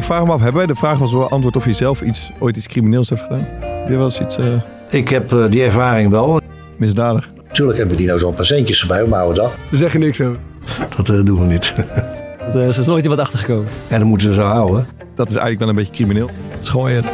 Ik vraag me af, hebben wij de vraag was wel antwoord of je zelf iets, ooit iets crimineels hebt gedaan? Heb je wel eens iets eh, Ik heb eh, die ervaring wel. misdadig? Natuurlijk hebben we die nou zo'n patiëntjes erbij op mijn oude dag. Ze zeggen niks over. Dat eh, doen we niet. Er is nooit iemand achtergekomen. en dan moeten ze zo houden. Dat is eigenlijk wel een beetje crimineel. Schooien.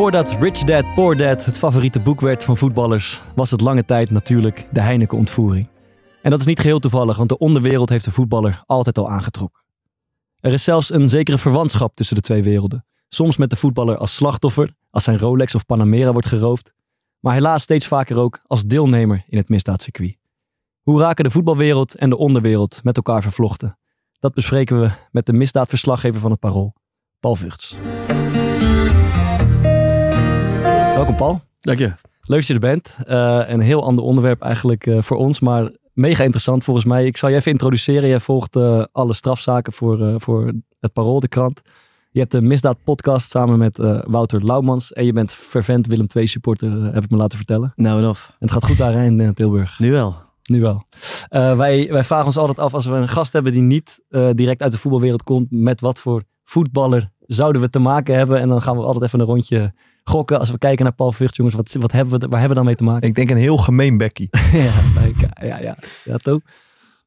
Voordat Rich Dad Poor Dad het favoriete boek werd van voetballers, was het lange tijd natuurlijk de Heineken-ontvoering. En dat is niet geheel toevallig, want de onderwereld heeft de voetballer altijd al aangetrokken. Er is zelfs een zekere verwantschap tussen de twee werelden. Soms met de voetballer als slachtoffer, als zijn Rolex of Panamera wordt geroofd, maar helaas steeds vaker ook als deelnemer in het misdaadcircuit. Hoe raken de voetbalwereld en de onderwereld met elkaar vervlochten? Dat bespreken we met de misdaadverslaggever van het Parool, Paul Vugts. Welkom Paul. Dank je. Leuk dat je er bent. Eh, een heel ander onderwerp eigenlijk eh, voor ons, maar mega interessant volgens mij. Ik zal je even introduceren. Jij volgt eh, alle strafzaken voor, voor het Parool, de krant. Je hebt een misdaadpodcast samen met Wouter Laumans. En je bent fervent Willem II supporter, heb ik me laten vertellen. Nou en of. En het gaat goed daar hè, in Tilburg. Nu wel. Nu wel. Wij, wij vragen ons altijd af als we een gast hebben die niet direct uit de voetbalwereld komt. Met wat voor voetballer zouden we te maken hebben? En dan gaan we altijd even een rondje gokken. Als we kijken naar Paul Vught, jongens, wat, wat hebben we, waar hebben we dan mee te maken? Ik denk een heel gemeen bekkie. ja, bij- ja, ja. Ja, toch?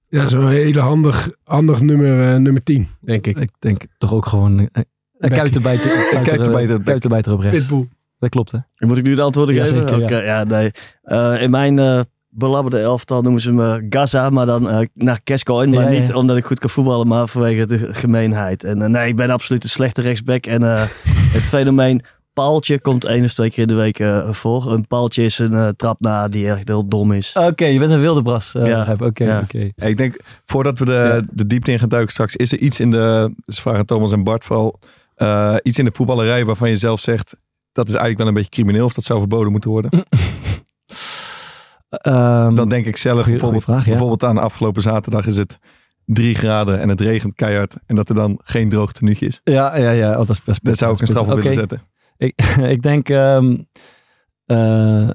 Ja, zo'n hele handig, handig nummer, eh, nummer 10, denk ik. Ik denk toch ook gewoon een Becky. kuitenbijter, Kuitenbijter, Becky. kuitenbijter op rechts. Pitbull. Dat klopt, hè? Moet ik nu de antwoorden Ja, geven? zeker, ja. Ja. nee. Eh, in mijn eh belabberde elftal noemen ze me Gaza, maar dan naar Cascoin. Maar Ja, ja. niet omdat ik goed kan voetballen, maar vanwege de gemeenheid. En nee, ik ben absoluut een slechte rechtsback. En eh, het fenomeen paaltje komt één of twee keer in de week eh, voor. Een paaltje is een eh, trap na die echt heel dom is. Oké, je bent een wilde bras. eh, Ja. Oké, Ja. oké. Ja, Ik denk, voordat we de, de diepte in gaan duiken straks, is er iets in de, dus vragen Thomas en Bart vooral, eh, iets in de voetballerij waarvan je zelf zegt, dat is eigenlijk wel een beetje crimineel of dat zou verboden moeten worden? Ehm, Dan denk ik zelf goeie- bijvoorbeeld, goeie vraag, ja. bijvoorbeeld aan afgelopen zaterdag is het drie graden en het regent keihard en dat er dan geen droog tenuutje is. Ja, ja, ja. Oh, dat is best Daar zou ik een straf op willen zetten. Ik, ik denk ehm eh,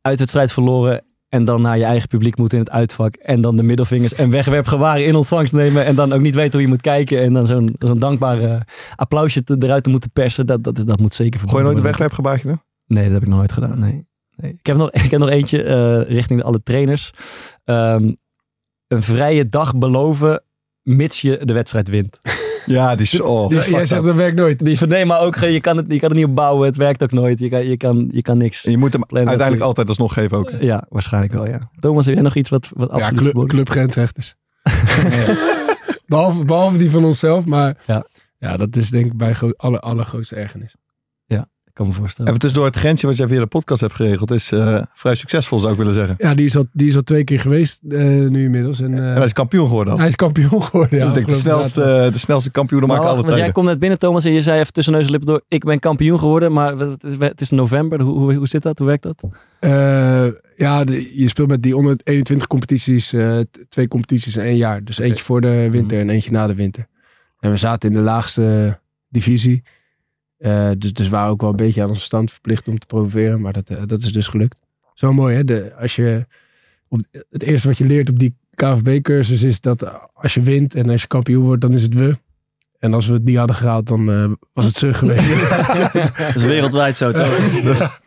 uitwedstrijd verloren en dan naar je eigen publiek moeten in het uitvak. En dan de middelvingers en wegwerpgewaren in ontvangst nemen. En dan ook niet weten hoe je moet kijken. En dan zo'n zo'n dankbaar eh, applausje te, eruit te moeten persen. Dat, dat, dat moet zeker Gooi je verboden nooit een worden. wegwerpgebaartje dan? Nee, dat heb ik nooit gedaan. Nee. nee. Ik, heb nog, ik heb nog eentje eh, richting alle trainers. Ehm, een vrije dag beloven mits je de wedstrijd wint. Ja, die is, oh, Ja, jij zegt dat werkt nooit. Die van nee, maar ook je kan het, je kan het niet opbouwen. Het werkt ook nooit. Je kan, je kan, je kan niks. En je moet hem Plannen uiteindelijk natuurlijk. altijd alsnog geven ook. Ja, waarschijnlijk wel, ja. Thomas, heb jij nog iets wat, wat Ja, absoluut club, clubgrensrechters. behalve, behalve die van onszelf, maar Ja. ja, dat is denk ik bij alle, allergrootste ergernis. Ik kan me voorstellen. Even tussendoor het grensje wat jij via de podcast hebt geregeld is eh, vrij succesvol zou ik willen zeggen. Ja, die is al, die is al twee keer geweest eh, nu inmiddels. En, eh, En hij is kampioen geworden al. hij is kampioen geworden. Ja, dat is denk ik de snelste, de snelste kampioen maar maken wacht, alle want jij komt net binnen, Thomas, en je zei even tussen neus en lippen door, ik ben kampioen geworden, maar het is, is november. Hoe, hoe, hoe zit dat? Hoe werkt dat? Eh, ja, de- je speelt met die onder 21 competities, eh, twee competities in één jaar. Dus eentje voor de winter en eentje na de winter. En we zaten in de laagste divisie. Eh, dus, dus we waren ook wel een beetje aan onze stand verplicht om te promoveren. Maar dat, eh, dat is dus gelukt. Zo mooi hè. De, als je, op, het eerste wat je leert op die KVB-cursus is dat als je wint en als je kampioen wordt, dan is het we. En als we het niet hadden gehaald, dan eh, was het ze geweest. Dat is wereldwijd zo, toch?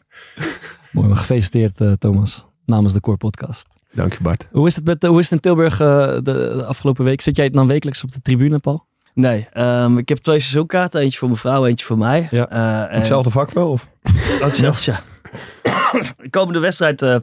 Mooi, maar gefeliciteerd eh, Thomas, namens de Core Podcast. Dank je Bart. Hoe is het, met, hoe is het in Tilburg eh, de, de afgelopen week? Zit jij dan wekelijks op de tribune, Paul? Nee, ehm, ik heb twee seizoenkaarten. Eentje voor mijn vrouw, eentje voor mij. Ja. Eh, en- Hetzelfde vak wel? Of? Ook zelfs, ja. De komende wedstrijd eh,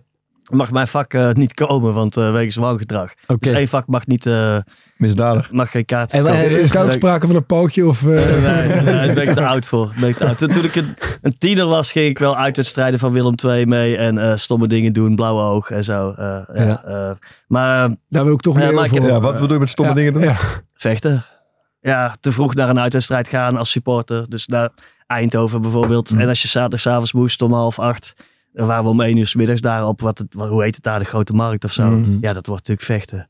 mag mijn vak eh, niet komen, want eh wegens wangedrag. Oké. Dus één vak mag, niet, eh, Misdadig. mag geen kaart En is daar ook sprake van een pootje? Of, eh, Nee, nee, nee, daar ben ik te oud voor. Ben ik te oud. Toen, toen ik een, een tiener was, ging ik wel uitwedstrijden van Willem II mee. En eh, stomme dingen doen, blauwe oog en zo. eh, ja, eh, maar daar wil ik toch meer over Ja, wat bedoel je met stomme Ja, dingen doen? Ja. vechten. Ja, te vroeg naar een uitwedstrijd gaan als supporter. Dus naar Eindhoven bijvoorbeeld. Mm. En als je zaterdagavond moest om half acht. Dan waren we om één uur 's middags daar op, wat het, hoe heet het daar, de Grote Markt of zo. Mhm. Ja, dat wordt natuurlijk vechten.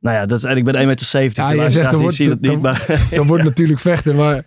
Nou ja, dat, is- en ik ben 1,70 meter. Ja, de jij zegt, wordt- niet, maar... Dan wordt natuurlijk vechten, maar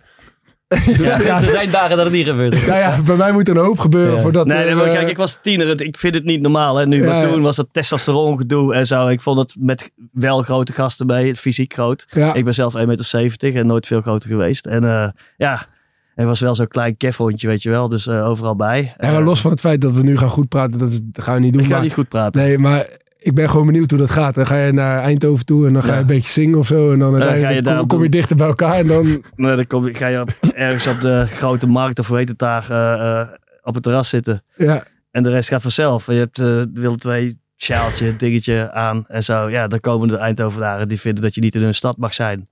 Ja, er zijn dagen dat het niet gebeurt. nou ja, bij mij moet er een hoop gebeuren Ja. voordat... Nee, nee, maar eh, kijk, ik was tiener. Ik vind het niet normaal. Hè, nu, Ja, maar ja. toen was het testosteron gedoe en zo. Ik vond het met wel grote gasten. Het fysiek groot. ja. Ik ben zelf 1,70 meter en nooit veel groter geweest. En eh, ja, hij was wel zo'n klein kefhondje, weet je wel. Dus eh, overal bij. Ja, maar Eh, los van het feit dat we nu gaan goed praten, dat, is, dat gaan we niet doen. Ik ga maar- niet goed praten. Nee, maar ik ben gewoon benieuwd hoe dat gaat. Dan ga je naar Eindhoven toe en dan ga je Ja. een beetje zingen of zo. En dan uiteindelijk kom, je dichter bij elkaar. En dan, Nee, dan kom, je- ga je op- ergens op de grote markt of heet het daar, eh, eh, op het terras zitten. ja, En de rest gaat vanzelf. Je hebt eh Willem II sjaaltje, dingetje aan en zo. Ja, dan komen de Eindhovenaren die vinden dat je niet in hun stad mag zijn.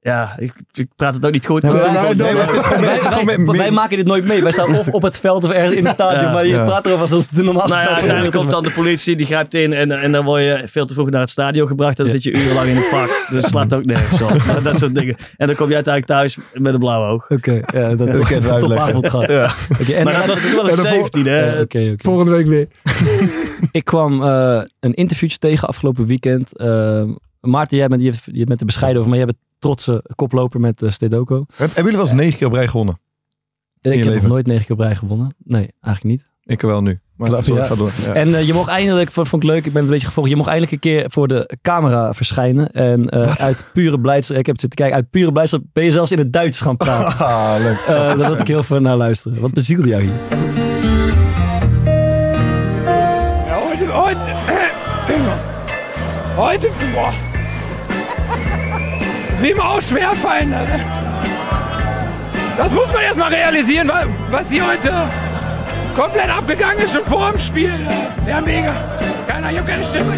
Ja, ik, ik praat het ook niet goed. Ik wel- wij, maken dit nooit mee. Wij staan of op het veld of ergens in het stadion. Ja, maar je ja. praat erover alsof het de normaalste Nou ja, uiteindelijk komt dan de politie, die grijpt in en, en dan word je veel te vroeg naar het stadion gebracht. En dan zit je urenlang in het vak. Dus slaat ook nergens op. Maar dat soort dingen. En dan kom je uiteindelijk thuis met een blauw oog. Oké, ja, dat kan je het uitleggen. topavond gehad. Ja. Oké, en Maar dat was toen en ik dan 17 hè. Volgende week weer. Ik kwam eh, een interviewtje tegen afgelopen weekend. Eh, Maarten, jij bent, je, je bent er bescheiden over, maar jij bent trotse koploper met uh, Stedoco. Heb- Hebben jullie wel eens negen keer op rij gewonnen? Ik je heb nog nooit negen keer op rij gewonnen. Nee, eigenlijk niet. Ik wel nu. Maar sorry, ja. ga door. Ja. En eh, je mocht eindelijk, vond, vond ik leuk, ik ben het een beetje gevolgd. Je mocht eindelijk een keer voor de camera verschijnen. En eh, uit pure blijdschap, ik heb zitten kijken, uit pure blijdschap ben je zelfs in het Duits gaan praten. Ah, leuk. Eh, daar wil ik heel veel naar luisteren. Wat bezielde jou hier? Ja, heute, heute, heute. Das will mir auch schwerfallen. Ne? Das muss man erstmal realisieren, wa- was hier heute komplett abgegangen ist, schon vor dem Spiel. Ja, mega. Keiner, ich habe keine Stimme.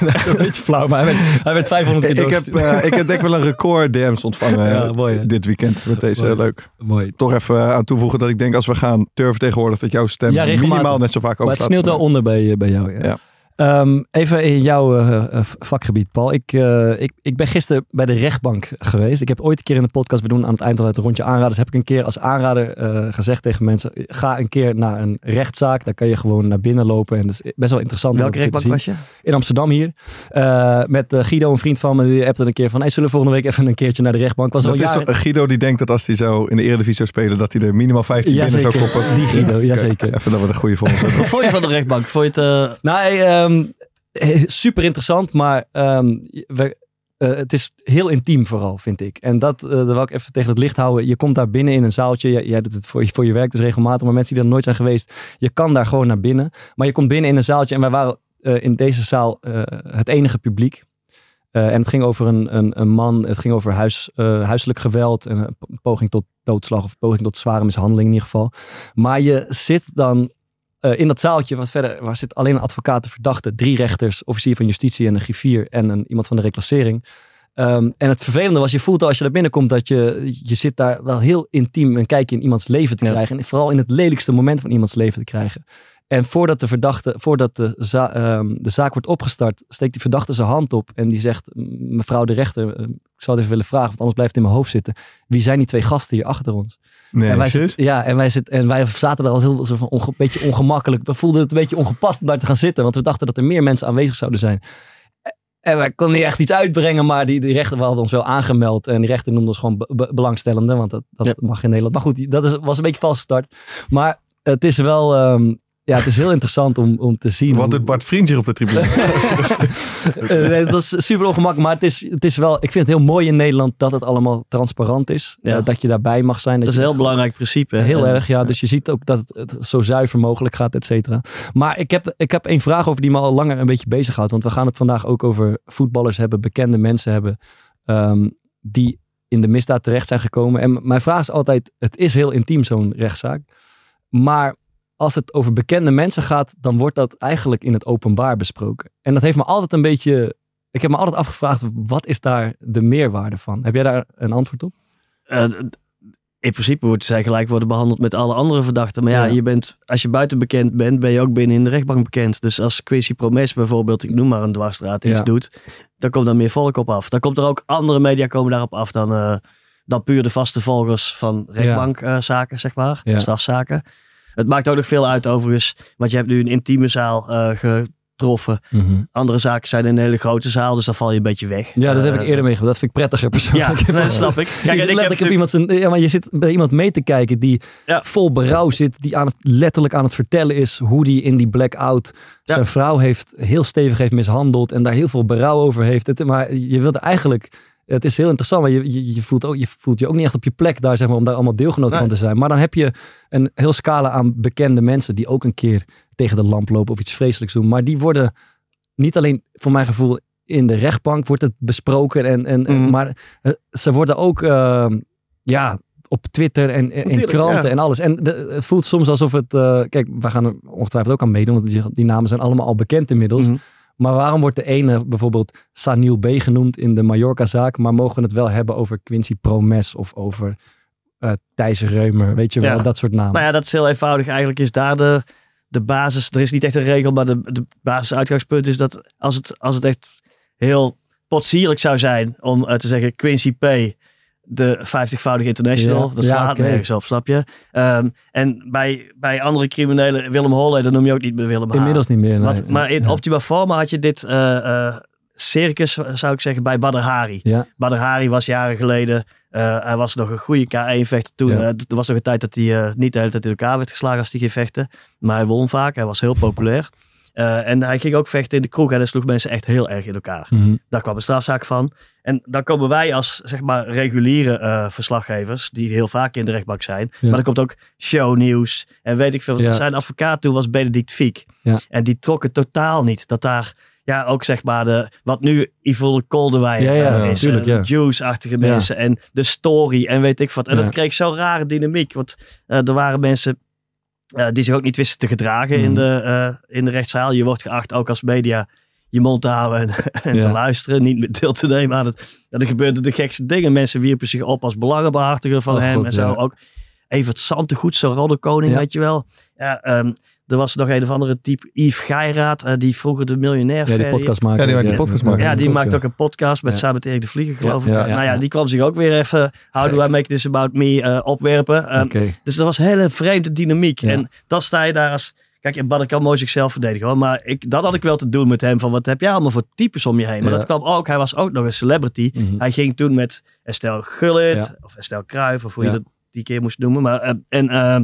Dat is een beetje flauw, maar hij werd, hij werd 500 keer Ik heb, eh, ik heb denk ik wel een record DM's ontvangen Ja, eh, mooi, dit weekend met deze. Mooi. Leuk. Mooi. Toch even eh, aan toevoegen dat ik denk als we gaan turven tegenwoordig dat jouw stem Ja, minimaal net zo vaak Maar over het sneeuwt wel onder bij, eh, bij jou. Ja. Ja. Ehm, even in jouw eh, eh, vakgebied, Paul. Ik, eh, ik, ik ben gisteren bij de rechtbank geweest. Ik heb ooit een keer in de podcast, we doen aan het eind altijd een rondje aanraders, heb ik een keer als aanrader eh, gezegd tegen mensen, ga een keer naar een rechtszaak. Daar kan je gewoon naar binnen lopen en dat is best wel interessant. om Welke een rechtbank was je? In Amsterdam hier. Eh, met Guido, een vriend van me, die appte een keer van, hey, zullen we volgende week even een keertje naar de rechtbank? Was al Dat is jaren... toch Guido die denkt dat als hij zo in de Eredivisie zou spelen, dat hij er minimaal 15 Ja, binnen zou koppen. Die Guido, ja, zeker. Even dat we de goede voor ons hebben. Wat vond je van de rechtbank? Vond je het... eh, Ehm, eh, super interessant, maar ehm, eh, het is heel intiem vooral, vind ik. En dat, eh dat wil ik even tegen het licht houden. Je komt daar binnen in een zaaltje. Jij, doet het voor je, werk dus regelmatig. Maar mensen die er nooit zijn geweest, je kan daar gewoon naar binnen. Maar je komt binnen in een zaaltje en wij waren eh, in deze zaal het enige publiek. En het ging over een, een, een man, het ging over huis, huiselijk geweld, en een poging tot doodslag of poging tot zware mishandeling in ieder geval. Maar je zit dan eh, in dat zaaltje, wat verder, waar zit alleen een advocaat, de verdachte, drie rechters, officier van justitie en een griffier en een, iemand van de reclassering. Ehm, en het vervelende was, je voelt al als je daar binnenkomt dat je, je zit daar wel heel intiem een kijkje in iemands leven te Ja. krijgen. En vooral in het lelijkste moment van iemands leven te krijgen. En voordat de verdachte, voordat de, za- ehm, de zaak wordt opgestart, steekt die verdachte zijn hand op en die zegt, mevrouw de rechter, eh, ik zou het even willen vragen, want anders blijft het in mijn hoofd zitten. Wie zijn die twee gasten hier achter ons? Nee, en wij ja, en wij, zitten, en wij zaten er al heel zo van onge, beetje ongemakkelijk. We voelden het een beetje ongepast om daar te gaan zitten, want we dachten dat er meer mensen aanwezig zouden zijn. En wij konden niet echt iets uitbrengen, maar die, die rechter we hadden ons wel aangemeld. En die rechter noemde ons gewoon be- be- belangstellende, want dat, dat Ja. mag in Nederland. Maar goed, dat is, was een beetje valse start. Maar het is wel, ehm, ja, het is heel interessant om, om te zien. Wat hoe- doet Bart Vriend hier op de tribune? Eh, nee, dat is super ongemakkelijk, maar het is, het is wel, ik vind het heel mooi in Nederland dat het allemaal transparant is. Ja. Eh, dat je daarbij mag zijn. Dat is een heel belangrijk principe. Heel erg, ja. Dus je ziet ook dat het, het zo zuiver mogelijk gaat, et cetera. Maar ik heb, ik heb één vraag over die me al langer een beetje bezighoudt. Want we gaan het vandaag ook over voetballers hebben, bekende mensen hebben, ehm, die in de misdaad terecht zijn gekomen. En mijn vraag is altijd, het is heel intiem zo'n rechtszaak. Maar als het over bekende mensen gaat, dan wordt dat eigenlijk in het openbaar besproken. En dat heeft me altijd een beetje, ik heb me altijd afgevraagd, wat is daar de meerwaarde van? Heb jij daar een antwoord op? Eh, in principe wordt zij gelijk worden behandeld met alle andere verdachten. Maar ja, Ja. Je bent, als je buiten bekend bent, ben je ook binnen in de rechtbank bekend. Dus als Quincy Promes bijvoorbeeld, ik noem maar een dwarsstraat, iets Ja. doet, dan komt daar meer volk op af. Dan komt er ook andere media komen daarop af dan, eh, dan puur de vaste volgers van rechtbankzaken, zeg maar, Ja. strafzaken. Het maakt ook nog veel uit overigens, want je hebt nu een intieme zaal eh, getroffen. Andere zaken zijn in een hele grote zaal, dus dan val je een beetje weg. Ja, dat heb ik Eh, eerder meegemaakt. Dat vind ik prettiger persoonlijk. Ja, dat snap ik. Kijk, je, en ik heb iemand zijn, ja, maar je zit bij iemand mee te kijken die Ja. vol berouw zit, die aan het, letterlijk aan het vertellen is hoe die in die blackout Ja. zijn vrouw heeft heel stevig heeft mishandeld en daar heel veel berouw over heeft. Het, maar je wilde eigenlijk, het is heel interessant, maar je, je, je, voelt ook, je voelt je ook niet echt op je plek daar, zeg maar, om daar allemaal deelgenoot Nee. van te zijn. Maar dan heb je een heel scala aan bekende mensen die ook een keer tegen de lamp lopen of iets vreselijks doen. Maar die worden niet alleen, voor mijn gevoel, in de rechtbank wordt het besproken. En, en, Mhm. maar eh, ze worden ook ehm, ja, op Twitter en en in kranten ja. en alles. En de- het voelt soms alsof het... eh, kijk, we gaan er ongetwijfeld ook aan meedoen. Want die, die namen zijn allemaal al bekend inmiddels. Mhm. Maar waarom wordt de ene bijvoorbeeld Sanil B. genoemd in de Mallorca-zaak... maar mogen we het wel hebben over Quincy Promes of over eh Thijs Reumer? Weet je wel, Ja. dat soort namen. Nou ja, dat is heel eenvoudig. Eigenlijk is daar de, de basis. Er is niet echt een regel, maar de, de basisuitgangspunt is dat als het, als het echt heel potsierlijk zou zijn om eh, te zeggen Quincy P. De 50-voudige international. Ja. Dat Ja, slaat oké. nergens op, snap je? Ehm, en bij, bij andere criminelen, Willem Holleder noem je ook niet meer Willem H. Inmiddels niet meer. nee. Wat, maar in Ja. Optima Forma had je dit eh, eh, circus, zou ik zeggen, bij Badr Hari. Ja. Badr Hari was jaren geleden, eh, hij was nog een goede K1-vechter toen. Ja. er was nog een tijd dat hij niet de hele tijd in elkaar werd geslagen als hij ging vechten. Maar hij won vaak, hij was heel populair. En hij ging ook vechten in de kroeg en hij sloeg mensen echt heel erg in elkaar. Mhm. Daar kwam een strafzaak van. En dan komen wij als zeg maar reguliere eh, verslaggevers, die heel vaak in de rechtbank zijn. Ja. Maar er komt ook shownieuws en weet ik veel. Ja. Zijn advocaat toen was Benedict Fiek. Ja. En die trok het totaal niet. Dat daar ja, ook zeg maar de, wat nu Yvonne Kolderwijk Ja, ja, eh, is. tuurlijk, eh, ja. Juice-achtige Ja. mensen en de story en weet ik wat. En dat kreeg zo'n rare dynamiek. Want er waren mensen die zich ook niet wisten te gedragen in, Mhm. de, eh, in de rechtszaal. Je wordt geacht ook als media je mond te houden en, en Ja. te luisteren. Niet met deel te nemen aan het. En er gebeurden de gekste dingen. Mensen wierpen zich op als belangenbehartiger van Oh, hem God, en zo. ja. Ook Evert Santegoed, zo'n roddelkoning, Ja. weet je wel. Ja, ehm, er was nog een of andere type Yves Geiraat, eh, die vroeger de miljonair Ja, die podcast maken. Ja, die maakt podcast maken. ja, die maakt ja. ook een podcast met Ja. samen met Erik de Vlieger, geloof Ja, ik. ja, ja, nou ja, ja. die kwam zich ook weer even How do I make this about me eh, opwerpen. Ehm, Oké. Dus dat was een hele vreemde dynamiek. Ja. En dan sta je daar als... Kijk, en Badr mooi zichzelf verdedigen hoor. Maar ik, dat had ik wel te doen met hem. Van wat heb jij allemaal voor types om je heen? Maar Ja. dat kwam ook. Hij was ook nog een celebrity. Mhm. Hij ging toen met Estelle Gullit. Ja. Of Estelle Kruijf. Of hoe Ja. je dat die keer moest noemen. Maar, eh, en eh,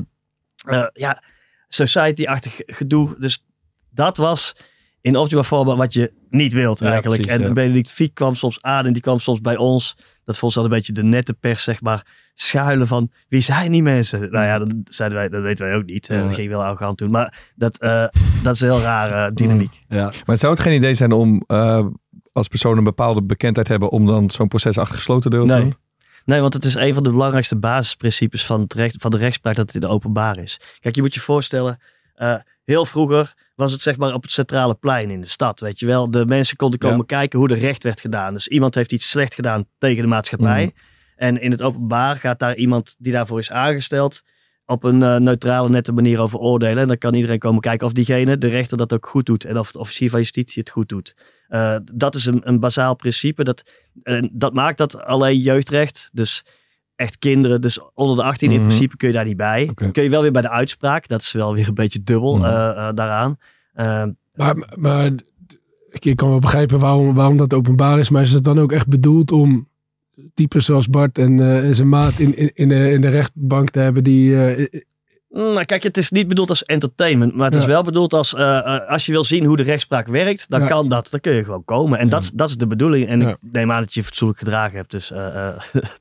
eh, ja, society-achtig gedoe. Dus dat was in optima forma wat je niet wilt eigenlijk. en. Benedict Fiek kwam soms aan en die kwam soms bij ons. Dat ze dan een beetje de nette pers, zeg maar. Schuilen van, wie zijn die mensen? Nou ja, dat, zeiden wij, dat weten wij ook niet. Eh, Ja. Dat ging wel arrogant doen. Maar dat, eh, dat is een heel rare dynamiek. Ja. Maar zou het geen idee zijn om eh, als persoon een bepaalde bekendheid hebben om dan zo'n proces achter gesloten deuren te Nee. doen? Nee, want het is een van de belangrijkste basisprincipes van, het recht, van de rechtspraak dat het in de openbaar is. Kijk, je moet je voorstellen, eh, heel vroeger was het zeg maar op het centrale plein in de stad, weet je wel. De mensen konden komen Ja. kijken hoe er recht werd gedaan. Dus iemand heeft iets slecht gedaan tegen de maatschappij. Mhm. En in het openbaar gaat daar iemand die daarvoor is aangesteld op een eh, neutrale, nette manier over oordelen. En dan kan iedereen komen kijken of diegene, de rechter, dat ook goed doet. En of de officier van justitie het goed doet. Eh, dat is een, een bazaal principe. Dat, dat maakt dat alleen jeugdrecht, dus echt kinderen, dus onder de 18 in Mhm. principe kun je daar niet bij. Kun je wel weer bij de uitspraak, dat is wel weer een beetje dubbel Mhm. eh, eh, daaraan. Eh, Maar, maar ik, ik kan wel begrijpen waarom, waarom dat openbaar is, maar is het dan ook echt bedoeld om types zoals Bart en eh, zijn maat in, in, in, de, in de rechtbank te hebben die... Nou, kijk, het is niet bedoeld als entertainment, maar het is wel bedoeld als eh, eh, als je wil zien hoe de rechtspraak werkt, dan Ja. kan dat. Dan kun je gewoon komen. En dat, is- dat is de bedoeling. En ik neem aan dat je fatsoenlijk gedragen hebt. Dus eh,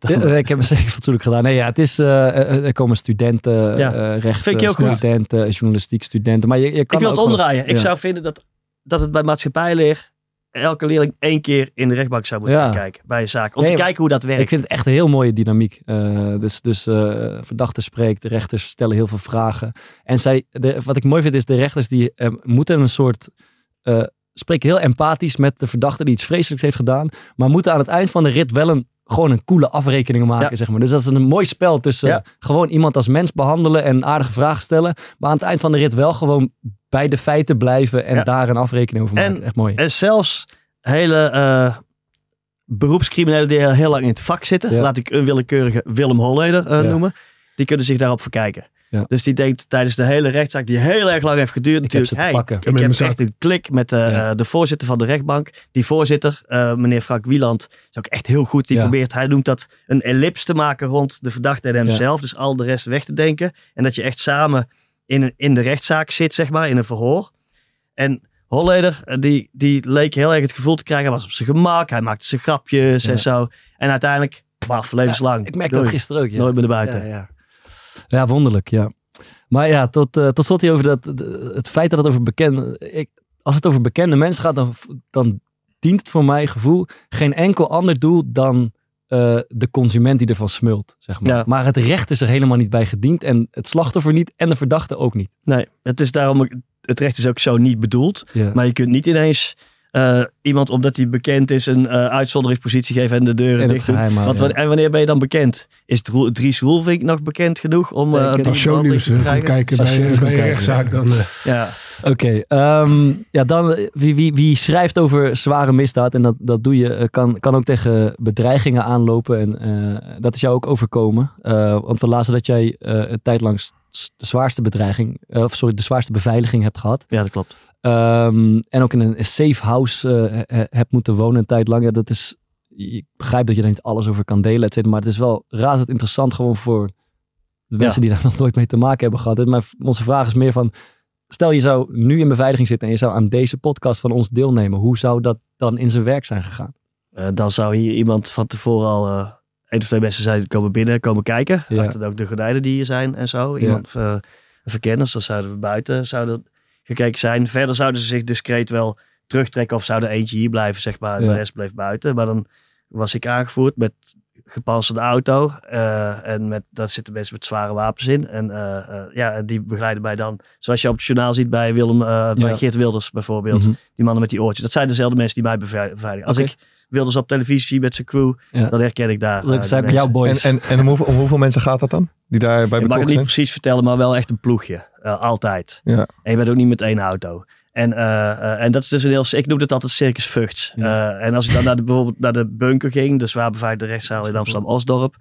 ik heb het zeker fatsoenlijk gedaan. Nee, ja, het is, eh, er komen studenten, Ja, rechten, studenten, journalistiek studenten. Maar je, je kan ik wil het omdraaien. Ik zou vinden dat, dat het bij maatschappijleer elke leerling één keer in de rechtbank zou moeten Ja. kijken bij een zaak. Om Nee, te kijken hoe dat werkt. Ik vind het echt een heel mooie dynamiek. Eh, dus dus eh, verdachte spreekt, de rechters stellen heel veel vragen. En zij, de, wat ik mooi vind is, de rechters die eh, moeten een soort... spreken heel empathisch met de verdachte die iets vreselijks heeft gedaan. Maar moeten aan het eind van de rit wel een, gewoon een coole afrekening maken, Ja. zeg maar. Dus dat is een mooi spel tussen Ja. gewoon iemand als mens behandelen en aardige vragen stellen. Maar aan het eind van de rit wel gewoon bij de feiten blijven en Ja. daar een afrekening over En- maken. Echt mooi. En zelfs hele eh, beroepscriminelen die heel lang in het vak zitten, Ja. laat ik een willekeurige Willem Holleder eh, Ja. noemen, die kunnen zich daarop verkijken. Ja. Dus die denkt tijdens de hele rechtszaak, die heel erg lang heeft geduurd, Ik heb natuurlijk, ze te hey, pakken. ik heb echt een klik met eh, Ja. eh, de voorzitter van de rechtbank. Die voorzitter, eh, meneer Frank Wieland, is ook echt heel goed. Die Ja. probeert, hij noemt dat een ellips te maken rond de verdachte en hemzelf. Dus al de rest weg te denken. En dat je echt samen in, in de rechtszaak zit, zeg maar, in een verhoor. En Holleder, eh, die, die leek heel erg het gevoel te krijgen, hij was op zijn gemak, hij maakte zijn grapjes Ja. en zo. En uiteindelijk, baf, levenslang. Ik merk dat gisteren ook. Ja. Nooit meer naar buiten. Ja, ja. ja wonderlijk, ja. Maar ja, tot, eh, tot slot hier over dat, het feit dat het over bekende... Ik, als het over bekende mensen gaat, dan, dan dient het voor mijn gevoel geen enkel ander doel dan eh, de consument die ervan smult, zeg maar. Ja. Maar het recht is er helemaal niet bij gediend en het slachtoffer niet en de verdachte ook niet. Nee, het is daarom, het recht is ook zo niet bedoeld. Ja. Maar je kunt niet ineens eh, iemand, omdat hij bekend is, een eh, uitzonderingspositie geven en de deuren en het dicht doen. geheim houden, Want ja. wanneer, en wanneer ben je dan bekend? Is Roel- Dries Roelvink nog bekend genoeg om Nee, eh die shownieuws te krijgen? kijken bij, bij een rechtszaak, dan... eh, Ja, Oké, ehm, ja, dan wie, wie, wie schrijft over zware misdaad en dat, dat doe je, kan, kan ook tegen bedreigingen aanlopen. En eh, dat is jou ook overkomen. Eh, want we lazen dat jij eh, een tijd lang s- de zwaarste bedreiging, eh, of sorry, de zwaarste beveiliging hebt gehad. ja, dat klopt. Ehm, en ook in een safe house eh, he- hebt moeten wonen een tijd lang. Ja, dat is, ik begrijp dat je er niet alles over kan delen, et cetera, maar het is wel razend interessant gewoon voor de mensen die daar nog nooit mee te maken hebben gehad. Maar onze vraag is meer van, stel je zou nu in beveiliging zitten en je zou aan deze podcast van ons deelnemen. Hoe zou dat dan in zijn werk zijn gegaan? Eh, dan zou hier iemand van tevoren al eh één of twee mensen zijn komen binnen, komen kijken. Ja. Achter ook de gordijnen die hier zijn en zo. Iemand, eh, een verkenners, dan zouden we buiten zouden gekeken zijn. Verder zouden ze zich discreet wel terugtrekken of zou er eentje hier blijven, zeg maar. Ja. De rest bleef buiten. Maar dan was ik aangevoerd met gepantserde auto. eh, en met, daar zitten mensen met zware wapens in. En eh, eh, ja, die begeleiden mij dan, zoals je op het journaal ziet bij Willem, eh, bij Ja. Geert Wilders bijvoorbeeld. Mhm. Die mannen met die oortjes. Dat zijn dezelfde mensen die mij bevei- beveiligen. Als ik Wilders op televisie zie met zijn crew, Ja. dan herken ik daar. Dat eh, zijn bij jouw boys. En, en, en om, hoeveel, om hoeveel mensen gaat dat dan? Die daarbij Ik mag het betrokken niet zijn? precies vertellen, maar wel echt een ploegje. Eh, altijd. Ja. En je bent ook niet met één auto. En, eh, en dat is dus een heel... Ik noem het altijd Circus. Ja. Eh, en als ik dan naar de, bijvoorbeeld naar de bunker ging, de zwaar beveiligde rechtszaal in Amsterdam-Osdorp.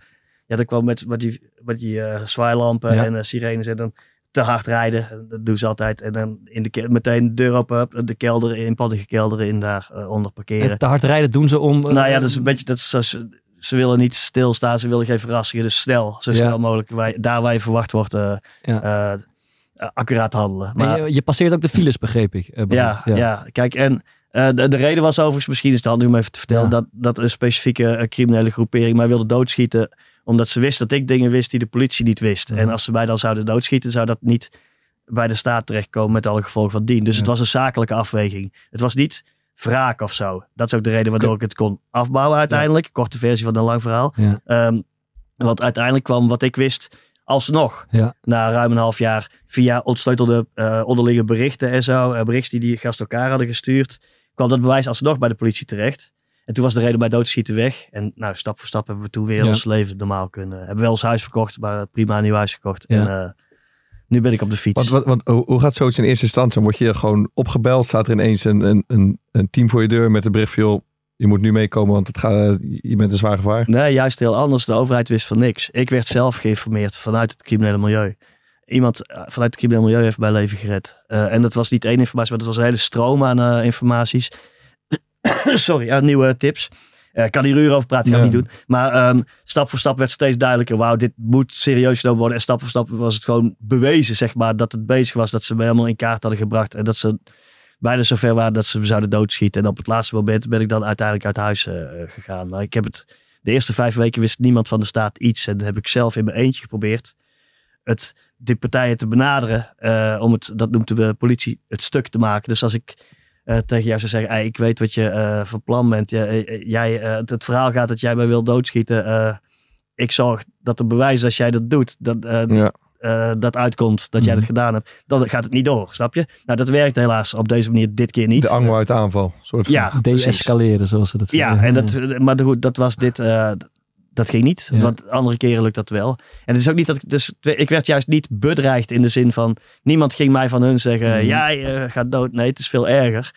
Ja, dan kwam met, met die, met die zwaailampen Ja. en sirenes en dan te hard rijden. Dat doen ze altijd. En dan in de, meteen de deur open, de kelder in, paddige kelder in, daar eh, onder parkeren. En te hard rijden doen ze om... eh, Nou ja, dat is een beetje, dat is zoals, ze willen niet stilstaan, ze willen geen verrassingen. Dus snel, zo Ja. snel mogelijk, waar, daar waar je verwacht wordt, eh, Ja. eh, eh, accuraat handelen. en Maar je, je passeert ook de files, begreep ik. eh, ja, ja. kijk, en eh, de, de reden was overigens, misschien is het handig om even te vertellen, Ja. dat, dat een specifieke eh, criminele groepering mij wilde doodschieten, omdat ze wist dat ik dingen wist die de politie niet wist. Mhm. En als ze mij dan zouden doodschieten, zou dat niet bij de staat terechtkomen met alle gevolgen van dien. Dus Ja. het was een zakelijke afweging. Het was niet wraak of zo. Dat is ook de reden waardoor ik het kon afbouwen uiteindelijk. Korte versie van een lang verhaal. Ja. Ehm, want uiteindelijk kwam wat ik wist alsnog. Ja. Na ruim een half jaar via ontsleutelde eh onderliggende berichten en zo. eh, berichten die die gasten elkaar hadden gestuurd. Kwam dat bewijs alsnog bij de politie terecht. En toen was de reden bij doodschieten weg. En nou, stap voor stap hebben we toen weer Ja. ons leven normaal kunnen. Hebben wel ons huis verkocht, maar prima een nieuw huis gekocht. Ja. En eh, nu ben ik op de fiets. Want, want, want hoe gaat zoiets in eerste instantie? Dan word je gewoon opgebeld, staat er ineens een, een, een, een team voor je deur met een bericht van, joh, je moet nu meekomen, want het gaat, je bent een zwaar gevaar. Nee, juist heel anders. De overheid wist van niks. Ik werd zelf geïnformeerd vanuit het criminele milieu. Iemand eh, vanuit het criminele milieu heeft mijn leven gered. Eh, en dat was niet één informatie, maar dat was een hele stroom aan eh, informaties. sorry, ja, nieuwe tips. Eh, Ik kan hier uren over praten, ga ik Ja. niet doen. Maar ehm, stap voor stap werd steeds duidelijker. Wauw, dit moet serieus genomen worden. En stap voor stap was het gewoon bewezen, zeg maar, dat het bezig was. Dat ze me helemaal in kaart hadden gebracht. En dat ze bijna zover waren dat ze me zouden doodschieten. En op het laatste moment ben ik dan uiteindelijk uit huis eh, gegaan. Maar ik heb het, de eerste vijf weken wist niemand van de staat iets. En dat heb ik zelf in mijn eentje geprobeerd. Het, die partijen te benaderen. eh, om het, dat noemt de politie, het stuk te maken. Dus als ik eh, tegen jou zou zeggen, "Ei, ik weet wat je eh, van plan bent. Ja, eh, jij, eh, het, het verhaal gaat dat jij mij wil doodschieten. eh, ik zorg dat er bewijs als jij dat doet, dat, Ja. dat uitkomt, dat jij dat gedaan hebt. Dan gaat het niet door, snap je? Nou, dat werkt helaas op deze manier dit keer niet. De angel uit de aanval. Soort van. Ja. De-escaleren, zoals ze dat Ja, zeggen. en dat, maar goed, dat was dit. eh, dat ging niet. Ja. Want andere keren lukt dat wel. En het is ook niet dat ik. Dus, ik werd juist niet bedreigd in de zin van. Niemand ging mij van hun zeggen. Mhm. Jij gaat dood. Nee, het is veel erger.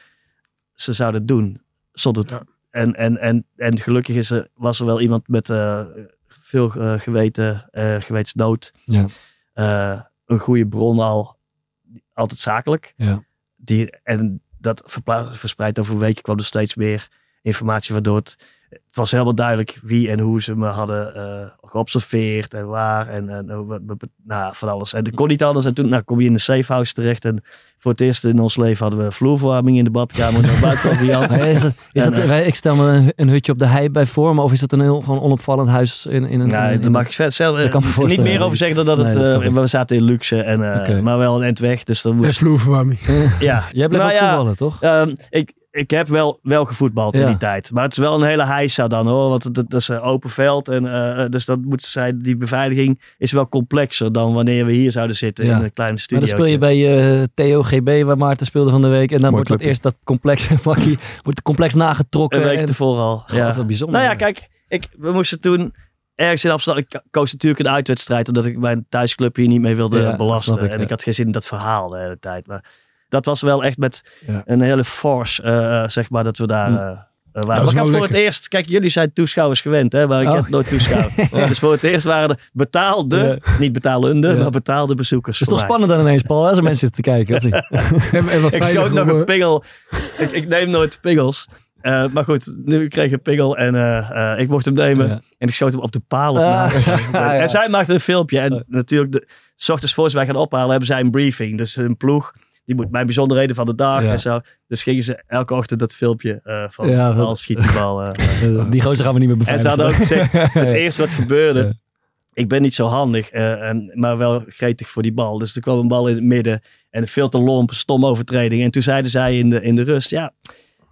Ze zouden het doen. Het. Ja. En, en, en, en gelukkig is er, was er wel iemand met eh, veel eh, geweten, eh gewetensnood. Ja. Een goede bron al. Altijd zakelijk. Ja. Die, en dat verpla- verspreid over weken kwam er steeds meer informatie waardoor het, het was helemaal duidelijk wie en hoe ze me hadden eh, geobserveerd en waar en, en wat- nou, van alles. En dat kon niet anders en toen nou, kom je in een safehouse terecht en voor het eerst in ons leven hadden we vloerverwarming in de badkamer en buiten is dat, is En, dat, eh, wij- ik stel me een, een hutje op de hei bij voor me, of is dat een heel gewoon onopvallend huis in, in een... Nee, in, daar mag ik verder zelf, Dat kan me niet meer over zeggen dan dat het, dat eh, we zaten in luxe, en, eh, maar wel een eind weg. Dus dan En moest, vloerverwarming. ja. Jij blijft Nou ook ja, voetballen, toch? Ehm, ik, ik heb wel, wel gevoetbald in die tijd. Maar het is wel een hele heisa dan hoor. Want het, het is een open veld. En, eh, dus dat moet zijn, die beveiliging is wel complexer dan wanneer we hier zouden zitten Ja. in een kleine Maar studio. dan speel je bij eh TOGB, waar Maarten speelde van de week. En dan Mooi wordt dat clubje. eerst dat complex, makkie, wordt complex nagetrokken. Een week en, ervoor al. God, Ja. wat bijzonder. Nou ja, kijk. Ik, we moesten toen ergens in Amsterdam. Ik koos natuurlijk een uitwedstrijd. Omdat ik mijn thuisclub hier niet mee wilde Ja, dat belasten. en ja. ik had geen zin in dat verhaal de hele tijd. Maar dat was wel echt met Ja. een hele force. eh, zeg maar dat we daar. Hm. eh, eh, waren. Maar ik had voor lekker. het eerst, kijk, jullie zijn toeschouwers gewend, hè, maar ik Oh. heb nooit toeschouwd. Dus voor het eerst waren er betaalde, niet betalende, maar betaalde bezoekers. Het is toch mij. spannend dan ineens, Paul, als er mensen zitten te kijken, of niet? En, en wat Ik schoot nog een eh, pingel. ik, ik neem nooit pingels. Eh, maar goed, nu kreeg ik een pingel en eh, eh, ik mocht hem nemen. Ja. En ik schoot hem op de paal. Of Ah, ja. En zij maakte een filmpje. En natuurlijk, de, s ochtends voor ze mij gaan ophalen, hebben zij een briefing. Dus hun ploeg, die moet mijn bijzonderheden van de dag Ja. en zo. Dus gingen ze elke ochtend dat filmpje eh, van Ja, bal, schiet die bal. Die gozer gaan we niet meer En beveiligen. ze hadden ook gezegd, het eerste wat gebeurde, ik ben niet zo handig, eh, en, maar wel gretig voor die bal. Dus er kwam een bal in het midden en veel te lomp, stom overtreding. En toen zeiden zij in de, in de rust, ja,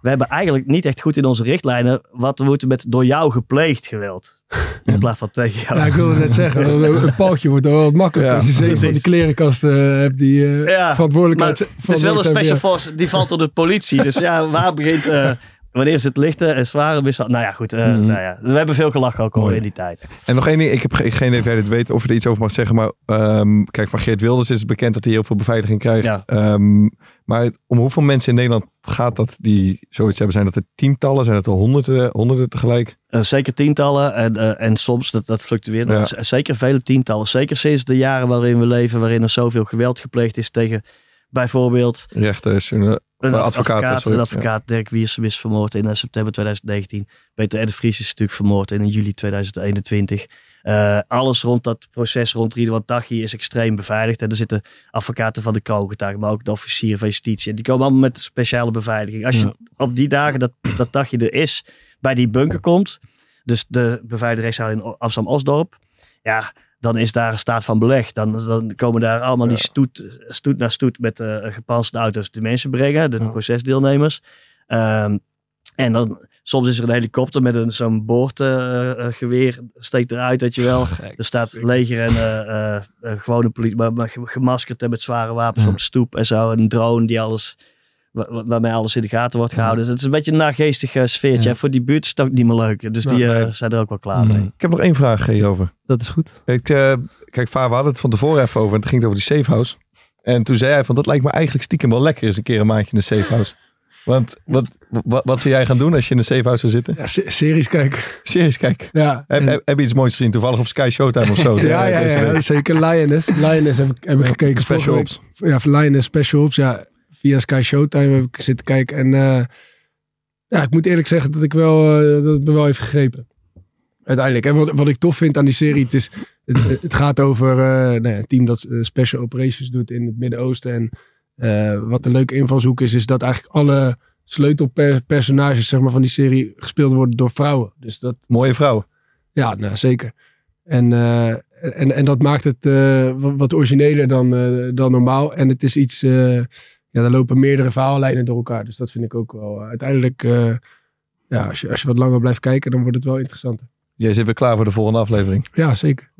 we hebben eigenlijk niet echt goed in onze richtlijnen wat we moeten met door jou gepleegd geweld. In plaats van tegen jou. Ja, ik wilde net zeggen, een, paaltje wordt wel wat makkelijker Ja, als je zeven van die klerenkasten hebt die eh, Ja, Maar verantwoordelijkheid het is wel een special force, die valt onder de politie. Dus ja, waar begint... eh, wanneer is het lichte en zware misstand? Nou ja, goed. eh, Mhm. nou ja, we hebben veel gelachen ook al in die tijd. En nog één ding, ik heb ge- geen idee of jij dit weet of je er iets over mag zeggen. Maar ehm, kijk, van Geert Wilders is het bekend dat hij heel veel beveiliging krijgt. Ja. Ehm, maar het- om hoeveel mensen in Nederland gaat dat die zoiets hebben? Zijn dat er tientallen? Zijn het er honderden, honderden tegelijk? Eh, zeker tientallen en, eh, en soms, dat, dat fluctueert. Ja. Zeker vele tientallen. Zeker sinds de jaren waarin we leven, waarin er zoveel geweld gepleegd is tegen bijvoorbeeld Rechters, een een advocaten, advocaat. sorry. Een advocaat, Dirk Wiersum is vermoord in eh, september 2019. Peter R. Vries is natuurlijk vermoord in juli 2021. Eh, alles rond dat proces rond Ridwan Taghi is extreem beveiligd. En er zitten advocaten van de kroongetuigen, maar ook de officieren van justitie. En die komen allemaal met speciale beveiliging. Als je Ja. op die dagen dat, dat Taghi er is, bij die bunker komt, dus de beveiligde rechtszaal in Amsterdam-Osdorp, ja, dan is daar een staat van beleg. Dan, dan komen daar allemaal die stoet, stoet naar stoet met eh gepantserde auto's die mensen brengen, de Ja. procesdeelnemers. Ehm, en dan soms is er een helikopter met een, zo'n boordgeweer steekt eruit, weet je wel. Er staat leger en eh, eh, eh, gewone politie, maar, maar ge- gemaskerd en met zware wapens Ja. op de stoep en zo. En een drone die alles, wa- wa- waarmee alles in de gaten wordt gehouden. Dus het is een beetje een nageestig eh, sfeertje. Ja. En voor die buurt is het ook niet meer leuk. Dus die eh, zijn er ook wel klaar mee. Nee, Ik heb nog één vraag hierover. dat is goed. Ik, eh, kijk, Vaar, we hadden het van tevoren even over. En het ging over die safehouse. En toen zei hij van, dat lijkt me eigenlijk stiekem wel lekker eens een keer een maandje in de safehouse. Want wat, wat, wat zou jij gaan doen als je in de safehouse zou zitten? Ja, se- series kijken. Serieus, kijk. Ja, Heb, en- heb, heb je iets moois gezien? Toevallig op Sky Showtime of zo? ja, ja, zeker Lioness. Lioness heb ik, heb ik gekeken. Special week. Ja, Lioness Special Ops. Ja, via Sky Showtime heb ik zitten kijken. En eh, Ja, ik moet eerlijk zeggen dat ik wel, eh, dat het me wel heeft gegrepen. Uiteindelijk. En wat, wat ik tof vind aan die serie, het, is, het, het gaat over eh, nou ja, een team dat special operations doet in het Midden-Oosten. En eh, wat een leuke invalshoek is, is dat eigenlijk alle sleutelpersonages zeg maar, van die serie gespeeld worden door vrouwen. Dus dat, Mooie vrouw. ja, nou, zeker. En, eh, en, en dat maakt het eh, wat, origineler dan, dan normaal. En het is iets, ja, er lopen meerdere verhaallijnen door elkaar. Dus dat vind ik ook wel. uiteindelijk, ja, als je, als je wat langer blijft kijken, dan wordt het wel interessanter. Jij zit weer klaar voor de volgende aflevering. Ja, zeker.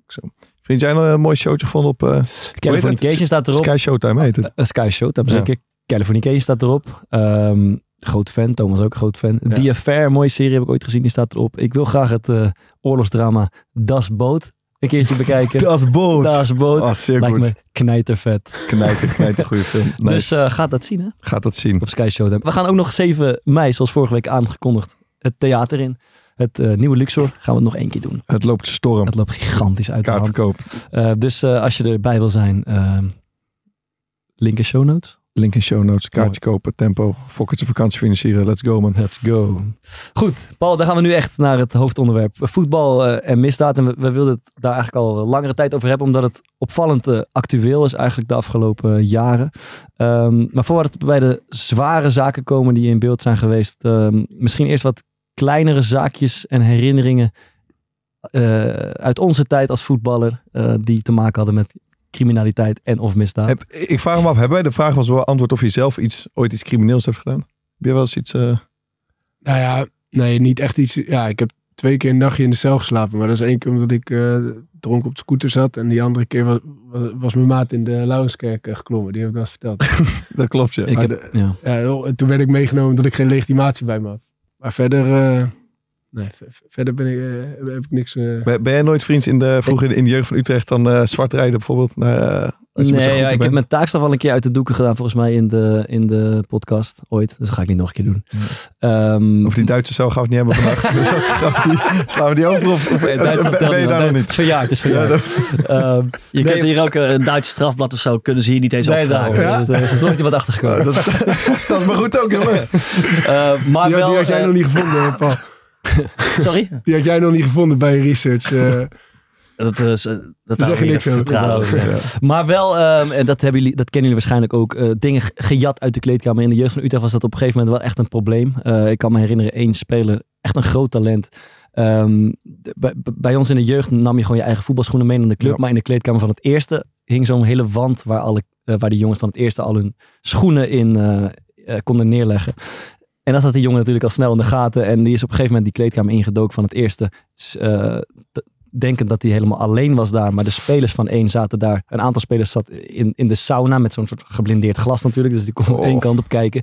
Vind jij nog een mooi showtje gevonden op uh, Californication staat erop. Sky Showtime heet het. Uh, Sky Showtime, Ja. zeker. Californication staat erop. Ehm groot fan, Thomas ook groot fan. Ja. The Affair, mooie serie heb ik ooit gezien, die staat erop. Ik wil graag het eh, oorlogsdrama Das Boot een keertje bekijken. Das Boot. Das Boot. Oh, zeer Lijkt goed. me knijtervet. Knijter, knijter, goede film. Dus eh gaat dat zien, hè? gaat dat zien. Op Sky Showtime. We gaan ook nog 7 mei, zoals vorige week aangekondigd, het theater in. Het eh, nieuwe Luxor gaan we het nog één keer doen. Het loopt storm. Het loopt gigantisch uit de hand. Kaartverkoop. Eh, dus eh, als je erbij wil zijn, link in show notes. Link in show notes. Kaartje kopen. Tempo. Fokkertje vakantie financieren. Let's go man. Let's go. Goed, Paul, dan gaan we nu echt naar het hoofdonderwerp. Voetbal en misdaad. En we, we wilden het daar eigenlijk al langere tijd over hebben, omdat het opvallend actueel is eigenlijk de afgelopen jaren. Ehm, maar voordat we bij de zware zaken komen die in beeld zijn geweest, ehm, misschien eerst wat kleinere zaakjes en herinneringen eh, uit onze tijd als voetballer, eh, die te maken hadden met criminaliteit en of misdaad. Heb, ik vraag me af, hebben wij de vraag was wel antwoord of je zelf iets, ooit iets crimineels hebt gedaan? Heb je wel eens iets... eh, Nou ja, nee, niet echt iets. Ja, ik heb twee keer een nachtje in de cel geslapen. Maar dat is één keer omdat ik eh, dronken op de scooter zat. En die andere keer was, was, was mijn maat in de Lauwenskerk geklommen. Die heb ik wel eens verteld. dat klopt, ja. Ik maar heb, de- ja. Ja, en toen werd ik meegenomen omdat ik geen legitimatie bij me had. Maar verder, eh, nee, verder ben ik, eh, heb ik niks. eh, Ben, ben jij nooit vriends in de, vroeger in de jeugd van Utrecht dan eh, zwart rijden bijvoorbeeld? Eh, Nee, ja, ik heb mijn taakstraf al een keer uit de doeken gedaan, volgens mij in de, in de podcast ooit. Dus dat ga ik niet nog een keer doen. Ehm, Of die Duitse cel gaan we het niet hebben vandaag. Dus die- Slaan we die over? Of, of Duits ben, je niet, daar nog Het is niet? verjaard, het is verjaard. Ehm, Je nee, kunt hier ook een Duits strafblad of zo, kunnen ze hier niet eens nee, opvragen. daar, dus, er is iemand achtergekomen. dat, dat is maar goed ook, jongen. Eh, maar wel... die had jij nog niet gevonden, Paul. Sorry? Die had jij nog niet gevonden bij je research. eh. Dat, is, eh, dat we niks vertrouwen. Ja. Maar wel, ehm, en dat, hebben jullie, dat kennen jullie waarschijnlijk ook, eh, dingen ge- gejat uit de kleedkamer. In de jeugd van Utrecht was dat op een gegeven moment wel echt een probleem. Ik kan me herinneren, één speler, echt een groot talent. Ehm, de- bij, bij ons in de jeugd nam je gewoon je eigen voetbalschoenen mee naar de club. Ja. Maar in de kleedkamer van het eerste hing zo'n hele wand waar, alle, waar die jongens van het eerste al hun schoenen in konden neerleggen. En dat had die jongen natuurlijk al snel in de gaten. En die is op een gegeven moment die kleedkamer ingedoken van het eerste. D- denkend dat hij helemaal alleen was daar. Maar de spelers van één zaten daar. Een aantal spelers zat in, in de sauna met zo'n soort geblindeerd glas natuurlijk. Dus die kon Oh. één kant op kijken.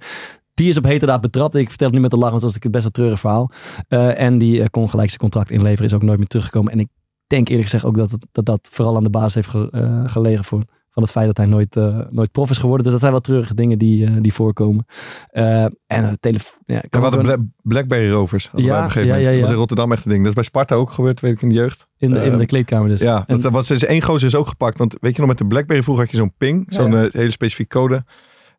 Die is op heterdaad betrapt. Ik vertel het nu met de lach, want dat is een best wel treurig verhaal. Eh, en die eh, kon gelijk zijn contract inleveren. Is ook nooit meer teruggekomen. En ik denk eerlijk gezegd ook dat het, dat, dat vooral aan de basis heeft ge- gelegen voor, van het feit dat hij nooit, eh, nooit prof is geworden. Dus dat zijn wel treurige dingen die, eh, die voorkomen. Eh, en telefoon. Ja, we hadden Bla- Blackberry Rovers. hadden Ja, op een gegeven ja, moment. ja, ja. Dat was in Rotterdam echt een ding. Dat is bij Sparta ook gebeurd, weet ik in de jeugd. in, de, in de eh, kleedkamer dus. Ja, En- dat was dus één gozer is ook gepakt. Want weet je nog, met de Blackberry vroeger had je zo'n ping. Zo'n hele specifieke code.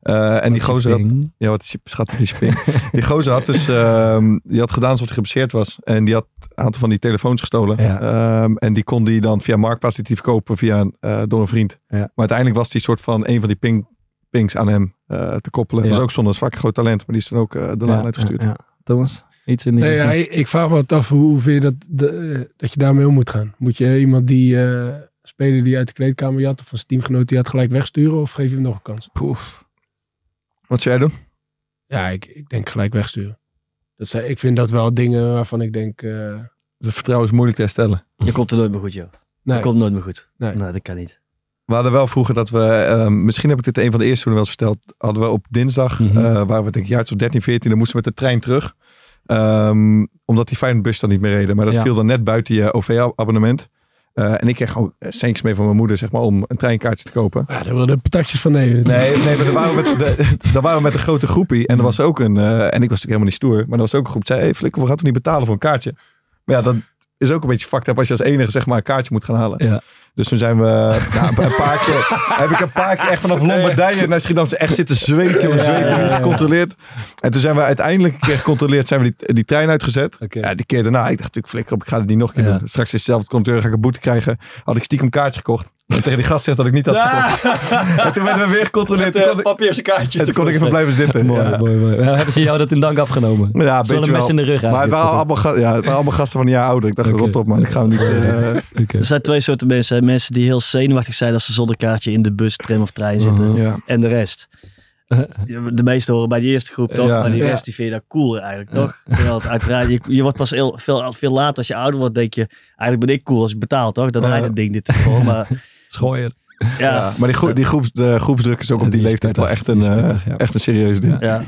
Eh, en die gozer had. Ja, wat is je schat, is ping? die gozer had dus, ehm, die had gedaan alsof hij geblesseerd was. En die had een aantal van die telefoons gestolen. Ja. Ehm, en die kon die dan via Marktplaats die verkopen via, een, eh, door een vriend. Ja. Maar uiteindelijk was die soort van een van die ping, pings aan hem eh, te koppelen. Ja. Dat is ook zonde, dat is vaak een groot talent. Maar die is toen ook eh daarna Ja, uitgestuurd. ja, ja. Thomas, iets in die Nee, ja, ik, vraag me wat af hoe, hoe vind je dat, de- dat je daarmee om moet gaan. Moet je iemand die eh speler die uit de kleedkamer jat of van zijn teamgenoot die had gelijk wegsturen of geef je hem nog een kans? Wat zou jij doen? Ja, ik, ik denk gelijk wegsturen. Dat zijn, ik vind dat wel dingen waarvan ik denk, eh, Het vertrouwen is moeilijk te herstellen. Je komt er nooit meer goed, joh. nee, Je komt nooit meer goed. Nee. Nee, dat kan niet. We hadden wel vroeger dat we, ehm, misschien heb ik dit een van de eerste toen wel eens verteld, hadden we op dinsdag, Mhm. eh, waren we denk ik jaar of 13, 14, dan moesten we met de trein terug. Ehm, omdat die Feyenoordbus dan niet meer reden. Maar dat Ja. viel dan net buiten je OV-abonnement. Eh, en ik kreeg gewoon centjes mee van mijn moeder, zeg maar, om een treinkaartje te kopen. ja, daar wilden patatjes van nemen. Nee, nee, maar dan waren we met, de, waren we met een grote groepie. En er was ook een, eh, en ik was natuurlijk helemaal niet stoer, maar er was ook een groep die zei, hey, Flikker, we gaan toch niet betalen voor een kaartje? Maar ja, dat is ook een beetje fucked up als je als enige zeg maar een kaartje moet gaan halen. Ja. Dus toen zijn we nou, een paar keer, heb ik een paar keer echt vanaf Lombardije naar Schiedam echt zitten zweten, jongen, zweten, niet gecontroleerd. En toen zijn we uiteindelijk een keer gecontroleerd, zijn we die, die trein uitgezet. Ja, die keer daarna, ik dacht natuurlijk flikker op, ik ga het niet nog een keer Ja. doen. Straks is hetzelfde controleur, ga ik een boete krijgen. Had ik stiekem een kaartje gekocht. En tegen die gast zegt dat ik niet had gekocht. En toen werden we weer gecontroleerd. Toen kon ik- Papierse kaartje. En toen kon ik even blijven zitten. Mooi, ja. mooi, mooi. Ja, hebben ze jou dat in dank afgenomen? Ja, een wel beetje een mes in de rug Maar het waren, allemaal, ja, het waren allemaal gasten van een jaar ouder. Ik dacht, Oké. rot op man, ik ga hem niet... eh. Er zijn twee soorten mensen. Hè. Mensen die heel zenuwachtig zijn als ze zonder kaartje in de bus, tram of trein zitten. ja. En de rest. De meeste horen bij die eerste groep toch, Ja. maar die Ja. rest die vind je daar cooler eigenlijk, toch? Terwijl het uiteraard, je, je wordt pas heel, veel, veel later als je ouder wordt, denk je, eigenlijk ben ik cool als ik betaal, toch? Dan Ja. rijdt het ding dit voor. Maar Schooier. ja, Ja, maar die, groep, die groeps, de groepsdruk is ook Ja, op die, leeftijd wel echt een, eh, ja. echt een serieus ding. ja.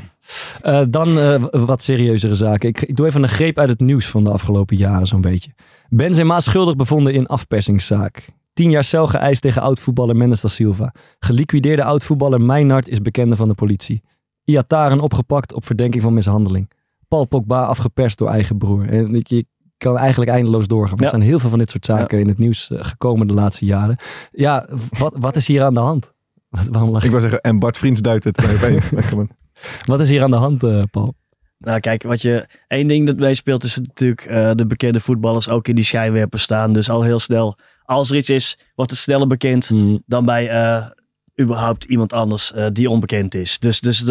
Eh, dan eh, wat serieuzere zaken. Ik, ik doe even een greep uit het nieuws van de afgelopen jaren zo'n beetje. Benzema schuldig bevonden in afpersingszaak. Tien jaar cel geëist tegen oud-voetballer Mendes da Silva. Geliquideerde oud-voetballer Meijnard is bekende van de politie. Iataren opgepakt op verdenking van mishandeling. Paul Pogba afgeperst door eigen broer. En je, kan eigenlijk eindeloos doorgaan. Ja. Er zijn heel veel van dit soort zaken in het nieuws eh, gekomen de laatste jaren. Ja, wat, wat is hier aan de hand? Waarom lach je? Ik wil zeggen, en Bart Vriends duidt het. Wat is hier aan de hand, eh, Paul? Nou, kijk, wat je. één ding dat meespeelt is natuurlijk eh, de bekende voetballers ook in die schijnwerpers staan. Dus al heel snel, als er iets is, wordt het sneller bekend dan bij eh, überhaupt iemand anders eh, die onbekend is. Dus, dus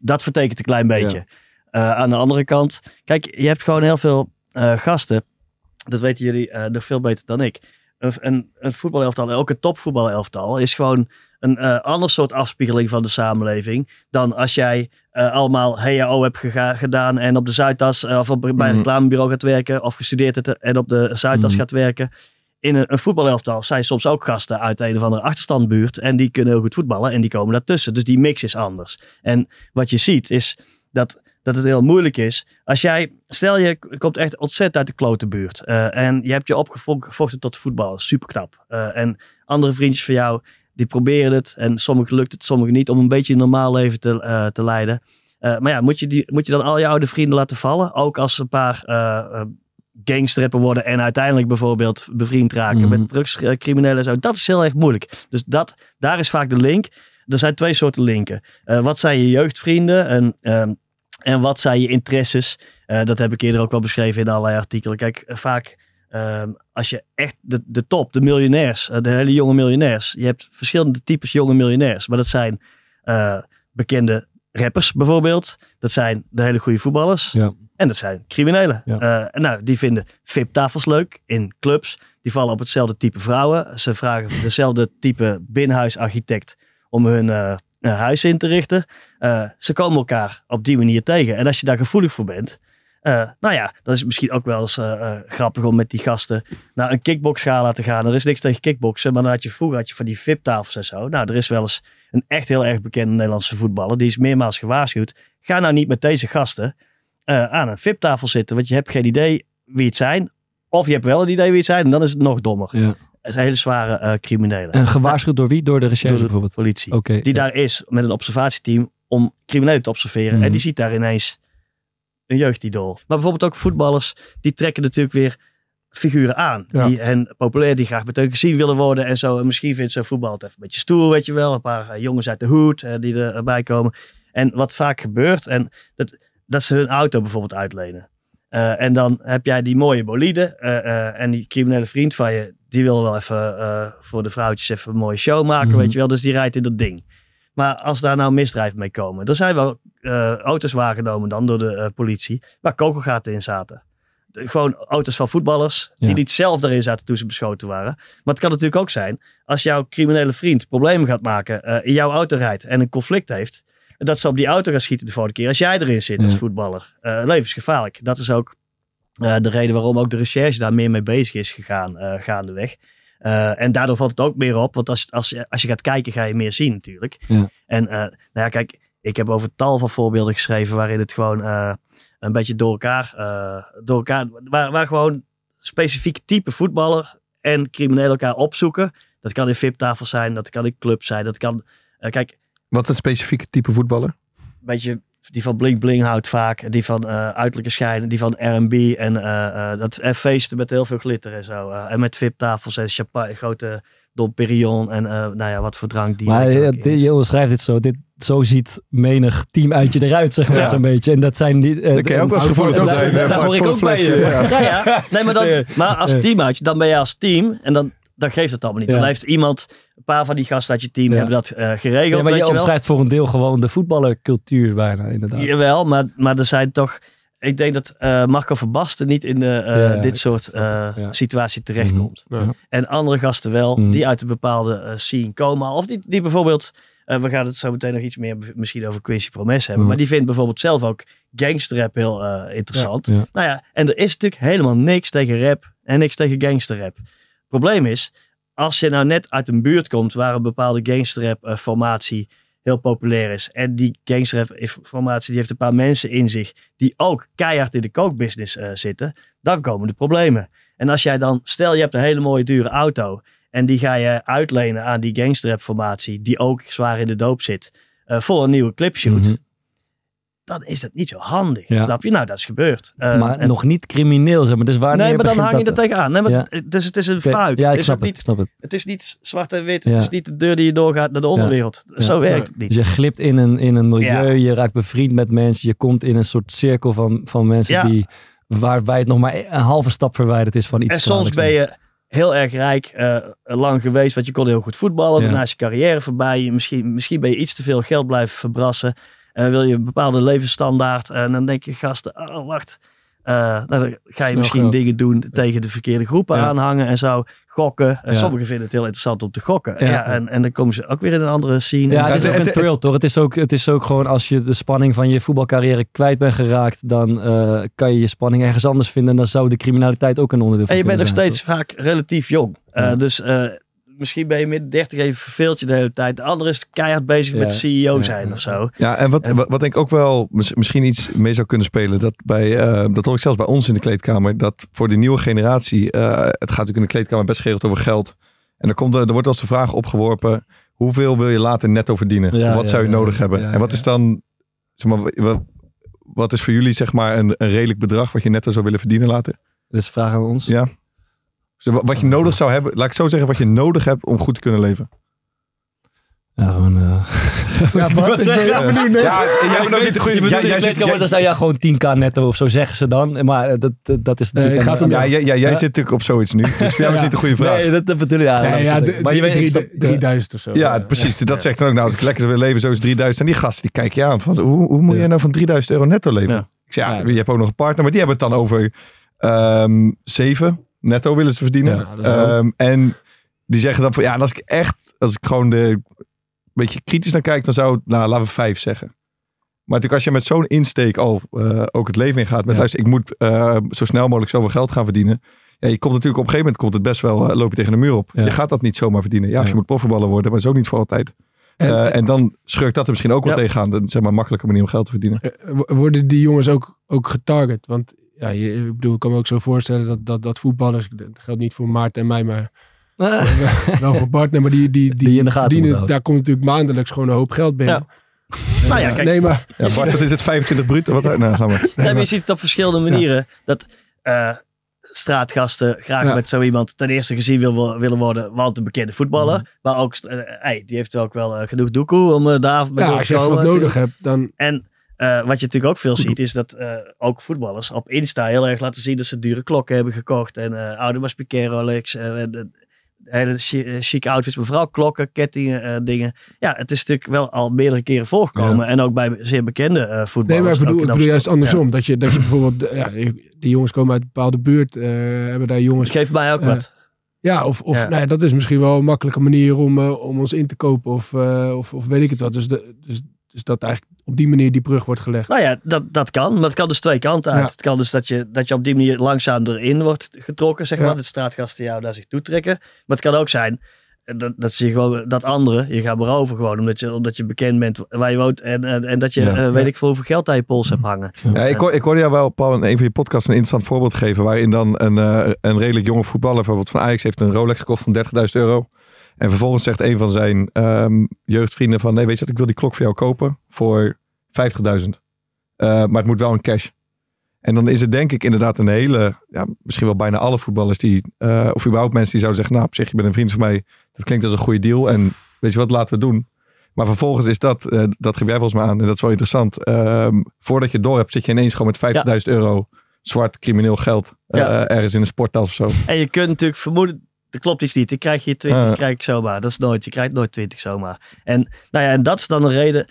dat, vertekent een klein beetje. Eh, aan de andere kant, kijk, je hebt gewoon heel veel gasten. Dat weten jullie nog veel beter dan ik. Een, een, een voetbalelftal, ook een topvoetbalelftal, is gewoon een ander soort afspiegeling van de samenleving. Dan als jij allemaal HAO hebt gega- gedaan en op de Zuidas of op, bij een Mhm. reclamebureau gaat werken. Of gestudeerd hebt en op de Zuidas Mhm. gaat werken. In een, een voetbalelftal zijn soms ook gasten uit een of andere achterstandbuurt. En die kunnen heel goed voetballen en die komen daartussen. Dus die mix is anders. En wat je ziet is dat, dat het heel moeilijk is. Als jij, stel je komt echt ontzettend uit de klote buurt. eh, en je hebt je opgevochten tot voetbal. Super knap. en andere vriendjes van jou, die proberen het. En sommigen lukt het, sommigen niet. Om een beetje een normaal leven te, eh, te leiden. Eh, maar ja, moet je, die, moet je dan al je oude vrienden laten vallen? Ook als een paar gangsterrappen worden en uiteindelijk bijvoorbeeld bevriend raken Mhm. met drugscriminelen en zo. Dat is heel erg moeilijk. Dus dat, daar is vaak de link. Er zijn twee soorten linken. Eh, wat zijn je jeugdvrienden en, ehm, en wat zijn je interesses? Eh, dat heb ik eerder ook wel beschreven in allerlei artikelen. Kijk, eh, vaak ehm, als je echt de, de top, de miljonairs, de hele jonge miljonairs. Je hebt verschillende types jonge miljonairs. Maar dat zijn bekende rappers bijvoorbeeld. Dat zijn de hele goede voetballers. Ja. En dat zijn criminelen. Ja. Eh, nou, die vinden VIP-tafels leuk in clubs. Die vallen op hetzelfde type vrouwen. Ze vragen dezelfde type binnenhuisarchitect om hun eh, eh, huis in te richten. Ze komen elkaar op die manier tegen. En als je daar gevoelig voor bent, nou ja, dan is misschien ook wel eens grappig om met die gasten naar een kickboxgala te gaan. Er is niks tegen kickboksen, maar dan had je vroeger had je van die VIP-tafels en zo. Nou, er is wel eens een echt heel erg bekende Nederlandse voetballer, die is meermaals gewaarschuwd. Ga nou niet met deze gasten eh, aan een VIP-tafel zitten, want je hebt geen idee wie het zijn. Of je hebt wel een idee wie het zijn en dan is het nog dommer. Ja. Het hele zware eh, criminelen. En gewaarschuwd door wie? Door de recherche Door de bijvoorbeeld? politie. Die daar is met een observatieteam om criminelen te observeren. Mhm. En die ziet daar ineens een jeugdidool. Maar bijvoorbeeld ook voetballers, die trekken natuurlijk weer figuren aan. Ja. Die hen populair, die graag met hun gezien willen worden en zo. En misschien vindt zo'n voetbal het even een beetje stoer, weet je wel. Een paar eh, jongens uit de hoed eh, die er- erbij komen. En wat vaak gebeurt, en dat, dat ze hun auto bijvoorbeeld uitlenen. Eh, en dan heb jij die mooie bolide en die criminele vriend van je, die wil wel even voor de vrouwtjes even een mooie show maken, Mhm. weet je wel. Dus die rijdt in dat ding. Maar als daar nou misdrijven mee komen, er zijn wel auto's waargenomen dan door de politie, waar kogelgaten in zaten. Gewoon auto's van voetballers, die Ja. niet zelf daarin zaten toen ze beschoten waren. Maar het kan natuurlijk ook zijn, als jouw criminele vriend problemen gaat maken, eh, in jouw auto rijdt en een conflict heeft, dat ze op die auto gaan schieten de volgende keer als jij erin zit als voetballer. Eh, levensgevaarlijk. Dat is ook eh, de reden waarom ook de recherche daar meer mee bezig is gegaan gaandeweg. Eh, en daardoor valt het ook meer op, want als, als, als je gaat kijken ga je meer zien natuurlijk. Ja. En nou ja, kijk, ik heb over tal van voorbeelden geschreven waarin het gewoon een beetje door elkaar, eh, door elkaar waar, waar gewoon specifiek type voetballer en criminelen elkaar opzoeken. Dat kan in VIP-tafels zijn, dat kan in clubs zijn, dat kan, eh, kijk, Wat een specifieke type voetballer? een beetje die van Blink Bling houdt vaak. Die van eh, uiterlijke schijnen. Die van R&B. En dat en feesten met heel veel glitter en zo. en met VIP-tafels en champagne, grote Dom Perignon. En eh, nou ja, wat voor drank die Maar er eh, dit- is. je schrijft dit zo. Dit, zo ziet menig teamuitje eruit, zeg maar Ja. zo'n beetje. En dat zijn die... eh, Daar kan je ook wel eens gevoelig voor zijn. Daar eh, hoor ik ook bij je. ja. Ja, ja. Nee, maar, dan, maar als Ja. teamuitje, dan ben je als team. En dan, dan geeft het allemaal niet. Ja. Dan heeft iemand, een paar van die gasten uit je team Ja. hebben dat eh, geregeld. Ja, maar weet je je wel. omschrijft voor een deel gewoon de voetballercultuur bijna, inderdaad. Jawel, maar, maar er zijn toch... Ik denk dat eh, Marco Verbasten niet in de, eh, Ja, dit soort Ja. situatie terechtkomt. Mhm. Ja. En andere gasten wel, Mhm. die uit een bepaalde scene komen. Of die, die bijvoorbeeld... we gaan het zo meteen nog iets meer misschien over Quincy Promes hebben. Mhm. Maar die vindt bijvoorbeeld zelf ook gangsterrap heel interessant. Nou ja, en er is natuurlijk helemaal niks tegen rap en niks tegen gangsterrap. Het probleem is, als je nou net uit een buurt komt waar een bepaalde gangsterrap formatie heel populair is. En die gangsterrap formatie die heeft een paar mensen in zich die ook keihard in de kookbusiness eh, zitten. Dan komen de problemen. En als jij dan, stel je hebt een hele mooie dure auto. En die ga je uitlenen aan die gangsterrap formatie die ook zwaar in de doop zit. eh, voor een nieuwe clipshoot. Mhm. Dan is dat niet zo handig. Ja. Snap je? Nou, dat is gebeurd. Eh, maar en- nog niet crimineel, zeg maar. Dus wanneer Nee, maar dan hang je er dat- tegenaan. Nee, maar Ja. Dus het is een fout. Ja, het, ik is snap het, niet, snap het. het is niet zwart en wit. Ja. Het is niet de deur die je doorgaat naar de onderwereld. Zo werkt het niet. Dus je glipt in een, in een milieu, je raakt bevriend met mensen, je komt in een soort cirkel van, van mensen Ja. die, waarbij het nog maar een halve stap verwijderd is van iets En soms ben je heel erg rijk, eh, lang geweest, want je kon heel goed voetballen. Daarna is je carrière voorbij. Misschien, misschien ben je iets te veel geld blijven verbrassen. En wil je een bepaalde levensstandaard. En dan denk je, gasten, oh wacht. Eh, nou, dan ga je misschien geld. dingen doen tegen de verkeerde groepen Ja. aanhangen en zo. Gokken. En Ja. sommigen vinden het heel interessant om te gokken. Ja. Ja. en, en dan komen ze ook weer in een andere scene. Ja, het is het- ook een thrill, toch? Het is ook, het is ook gewoon als je de spanning van je voetbalcarrière kwijt bent geraakt, dan eh, kan je je spanning ergens anders vinden. En dan zou de criminaliteit ook een onderdeel van En je bent nog steeds vaak relatief jong. Eh, Ja. Dus eh, misschien ben je midden 30 even verveeld je de hele tijd. De andere is keihard bezig Ja. met CEO Ja. zijn of zo. Ja, en wat, En- wat, wat denk ik ook wel mis- misschien iets mee zou kunnen spelen. Dat, bij, eh, dat hoor ik zelfs bij ons in de kleedkamer. Dat voor de nieuwe generatie. eh, het gaat natuurlijk in de kleedkamer best geregeld over geld. En dan komt er, er wordt als de vraag opgeworpen. Hoeveel wil je later netto verdienen? Ja, wat ja, zou je ja, nodig hebben? ja, en wat ja. is dan. Zeg maar, wat, wat is voor jullie zeg maar een, een redelijk bedrag wat je netto zou willen verdienen later? Dat is een vraag aan ons. Ja. Dus wa- wat je nodig zou hebben, laat ik zo zeggen, wat je nodig hebt om goed te kunnen leven. Ja, gewoon... eh, Ja, Bart, ik ben heel benieuwd. nee. Ja, jij bent ook niet de goede. Jij- jij zit- jij- dan zou ja gewoon 10k netto of zo zeggen ze dan. Maar eh, dat, dat, is natuurlijk... gaat om Ja, jij, jij, jij Ja. zit natuurlijk op zoiets nu. Dus voor jou is niet de goede vraag. Nee, dat, dat bedoel ik. Ja, Nee, dat ja, is de, het. maar je weet, ik drie- snap- drie- 3000 of zo. Ja, precies. Dat zegt dan ook, nou, als ik lekker zou willen leven, zo is 3000. En die gasten, die kijken je aan. Van, hoe, hoe moet Ja. je nou van 3000 euro netto leven? Ja. Ik zeg, ja, Ja. je hebt ook nog een partner, maar die hebben het dan over ehm 7 netto willen ze verdienen. Ja, Ehm, en die zeggen dan van, ja, als ik echt, als ik gewoon de, een beetje kritisch naar kijk, dan zou nou, laten we 5 zeggen. Maar natuurlijk als je met zo'n insteek al eh, ook het leven ingaat, met Ja. luister, ik moet eh, zo snel mogelijk zoveel geld gaan verdienen. Ja, je komt natuurlijk op een gegeven moment komt het best wel, eh, loop je tegen de muur op. Ja. Je gaat dat niet zomaar verdienen. Ja, Ja. je moet profvoetballer worden, maar zo niet voor altijd. En, en dan schurkt dat er misschien ook wel Ja. tegenaan. De, zeg maar, makkelijke manier om geld te verdienen. wo- worden die jongens ook, ook getarget? Want ja, je, ik bedoel, ik kan me ook zo voorstellen dat, dat, dat voetballers, dat geldt niet voor Maarten en mij, maar wel voor Bart, nee, maar die, die, die, verdienen, daar komt natuurlijk maandelijks gewoon een hoop geld binnen. Ja. Nou ja, kijk, Nee, maar Ja, Bart, wat is het? 25 bruto? Wat, nou, gaan we. Nee, maar je ziet het op verschillende manieren. Dat eh, straatgasten graag Ja. met zo iemand ten eerste gezien wil, willen worden, want een bekende voetballer. Mhm. Maar ook, eh, hey, die heeft ook wel eh, genoeg doekoe om eh, daar ja, als je wat nodig hebt, dan... En eh, wat je natuurlijk ook veel ziet, is dat eh, ook voetballers op Insta heel erg laten zien dat ze dure klokken hebben gekocht. En Audemars Piguet, Rolex, eh, en hele chi- chic outfits, maar vooral klokken, kettingen, dingen. Ja, het is natuurlijk wel al meerdere keren voorgekomen. En ook bij zeer bekende eh Nee, voetballers. maar ik bedoel, ik juist andersom. Dat, je, dat je bijvoorbeeld, ja, die jongens komen uit een bepaalde buurt, hebben daar jongens... Geef mij ook wat. Ja, of, of Ja. Nou ja, dat is misschien wel een makkelijke manier om, om ons in te kopen of, of, of weet ik het wat. Dus, de, dus, dus dat eigenlijk op die manier die brug wordt gelegd. Nou ja, dat, dat kan. Maar het kan dus twee kanten uit. Ja. Het kan dus dat je, dat je op die manier langzaam erin wordt getrokken, zeg Ja. maar. Dat straatgasten jou naar zich toe trekken. Maar het kan ook zijn eh, dat, dat, ze je gewoon, dat anderen je gaan beroven gewoon. Omdat je, omdat je bekend bent waar je woont. En, en, en dat je, Ja. eh, weet Ja. ik veel, hoeveel geld aan je pols hebt hangen. Ja, ik, hoor, ik hoorde jou wel, Paul, in een van je podcasts een interessant voorbeeld geven. Waarin dan een, eh, een redelijk jonge voetballer, bijvoorbeeld van Ajax, heeft een Rolex gekocht van 30.000 euro. En vervolgens zegt een van zijn ehm, jeugdvrienden van, nee, weet je wat, ik wil die klok voor jou kopen voor 50.000. Eh, maar het moet wel een cash. En dan is het denk ik inderdaad een hele, ja, misschien wel bijna alle voetballers die, eh, of überhaupt mensen die zouden zeggen, nou op zich, je bent een vriend van mij, dat klinkt als een goede deal en weet je wat, laten we doen. Maar vervolgens is dat, eh, dat geef jij volgens mij aan en dat is wel interessant. Ehm, voordat je door hebt, zit je ineens gewoon met 50.000 euro zwart crimineel geld Ja. ergens in een sporttas of zo. En je kunt natuurlijk vermoeden, klopt iets niet. Ik krijg hier 20, Ja. krijg ik zomaar. Dat is nooit. Je krijgt nooit 20 zomaar. En, nou ja, en dat is dan een reden.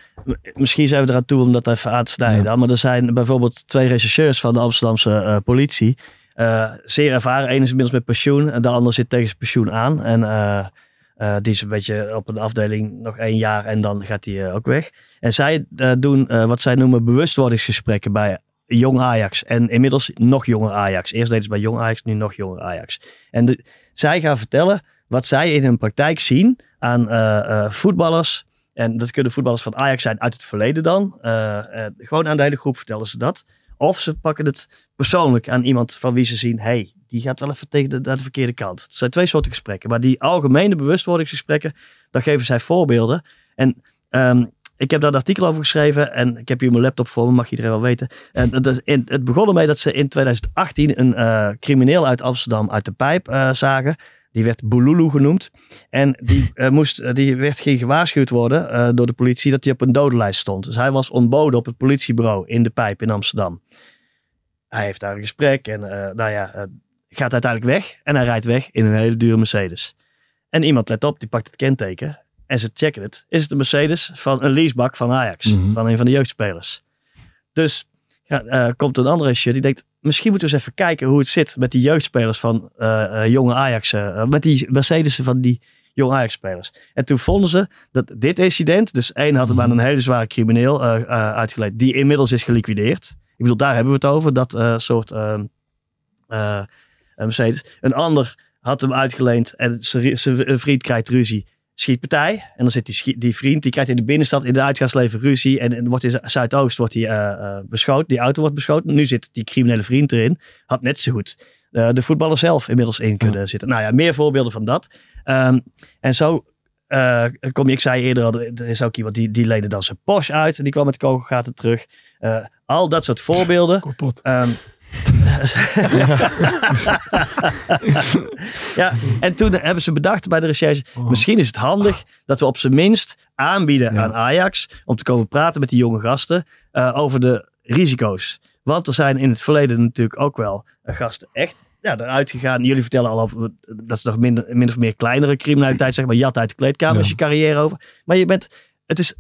Misschien zijn we eraan toe om dat even aan te snijden. Maar er zijn bijvoorbeeld twee rechercheurs van de Amsterdamse eh, politie. Eh, zeer ervaren. Eén is inmiddels met pensioen. En de ander zit tegen zijn pensioen aan. En eh, die is een beetje op een afdeling nog één jaar. En dan gaat hij ook weg. En zij doen wat zij noemen bewustwordingsgesprekken bij jong Ajax. En inmiddels nog jonger Ajax. Eerst deden ze bij jong Ajax, nu nog jonger Ajax. En de, zij gaan vertellen wat zij in hun praktijk zien aan eh, eh, voetballers. En dat kunnen voetballers van Ajax zijn uit het verleden dan. Eh, gewoon aan de hele groep vertellen ze dat. Of ze pakken het persoonlijk aan iemand van wie ze zien... hey, die gaat wel even tegen de, naar de verkeerde kant. Het zijn twee soorten gesprekken. Maar die algemene bewustwordingsgesprekken, daar geven zij voorbeelden. En ehm, ik heb daar een artikel over geschreven en ik heb hier mijn laptop voor me, mag iedereen wel weten. En in, het begon ermee dat ze in 2018 een eh, crimineel uit Amsterdam uit de pijp eh, zagen. Die werd Bululu genoemd. En die, eh, moest, die werd ging gewaarschuwd worden door de politie dat hij op een dodenlijst stond. Dus hij was ontboden op het politiebureau in de pijp in Amsterdam. Hij heeft daar een gesprek en nou ja, gaat uiteindelijk weg. En hij rijdt weg in een hele dure Mercedes. En iemand let op, die pakt het kenteken en ze checken het. Is het een Mercedes van een leasebak van Ajax, Mhm. van een van de jeugdspelers. Dus ja, eh, komt een andere shit die denkt, misschien moeten we eens even kijken hoe het zit met die jeugdspelers van eh, eh, jonge Ajax, met die Mercedes van die jonge Ajax-spelers. En toen vonden ze dat dit incident, dus één had hem aan een hele zware crimineel uitgeleid, die inmiddels is geliquideerd. Ik bedoel, daar hebben we het over, dat soort ehm, eh, eh, Mercedes. Een ander had hem uitgeleend en zijn vriend krijgt ruzie. Schietpartij. En dan zit die, die vriend, die krijgt in de binnenstad in de uitgaansleven ruzie. En, en wordt in Zuidoost wordt hij eh, eh, beschoten. Die auto wordt beschoten. Nu zit die criminele vriend erin. Had net zo goed eh, de voetballer zelf inmiddels in kunnen zitten. Nou ja, meer voorbeelden van dat. Ehm, en zo kom je, ik zei eerder al, er is ook iemand die, die leende dan zijn Porsche uit. En die kwam met kogelgaten terug. Al dat soort voorbeelden. Kapot. Ehm, ja, en toen hebben ze bedacht bij de recherche, misschien is het handig dat we op zijn minst aanbieden aan Ajax om te komen praten met die jonge gasten eh, over de risico's. Want er zijn in het verleden natuurlijk ook wel eh, gasten echt ja, eruit gegaan. Jullie vertellen al over, dat is nog minder, min of meer kleinere criminaliteit, zeg maar, jat uit de kleedkamer Ja. is je carrière over. Maar je bent, het is,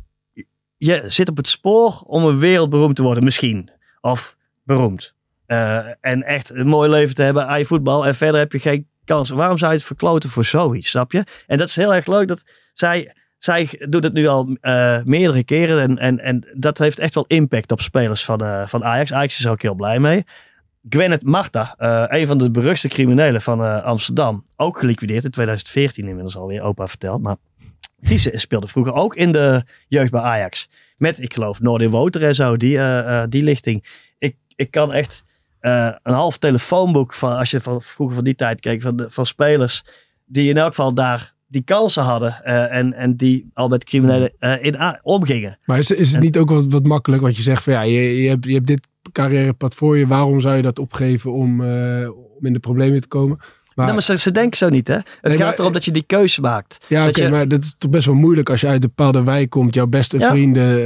je zit op het spoor om een wereldberoemd te worden, misschien. Of beroemd. Eh, en echt een mooi leven te hebben aan voetbal. En verder heb je geen kans. Waarom zou je het verkloten voor zoiets, snap je? En dat is heel erg leuk dat zij... Zij doet het nu al eh, meerdere keren. En, en, en dat heeft echt wel impact op spelers van, eh, van Ajax. Ajax is er ook heel blij mee. Gwyneth Marta, een van de beruchtste criminelen van Amsterdam. Ook geliquideerd in 2014 inmiddels alweer, opa verteld. Maar die speelde vroeger ook in de jeugd bij Ajax. Met, ik geloof, Noordin Woter en zo, die, die lichting. Ik, ik kan echt eh, een half telefoonboek van, als je van vroeger van die tijd keek, van, de- van spelers die in elk geval daar die kansen hadden eh, en, en die al met criminelen eh, in omgingen. Maar is, is het niet ook wat, wat makkelijk wat je zegt van ja, je, je, hebt, je hebt dit carrièrepad voor je. Waarom zou je dat opgeven om, om in de problemen te komen? Maar, maar ze, ze denken zo niet, hè? Het Nee, gaat maar- erom dat je die keuze maakt. ja, dat je- maar dat is toch best wel moeilijk als je uit een bepaalde wijk komt. Jouw beste Ja. vrienden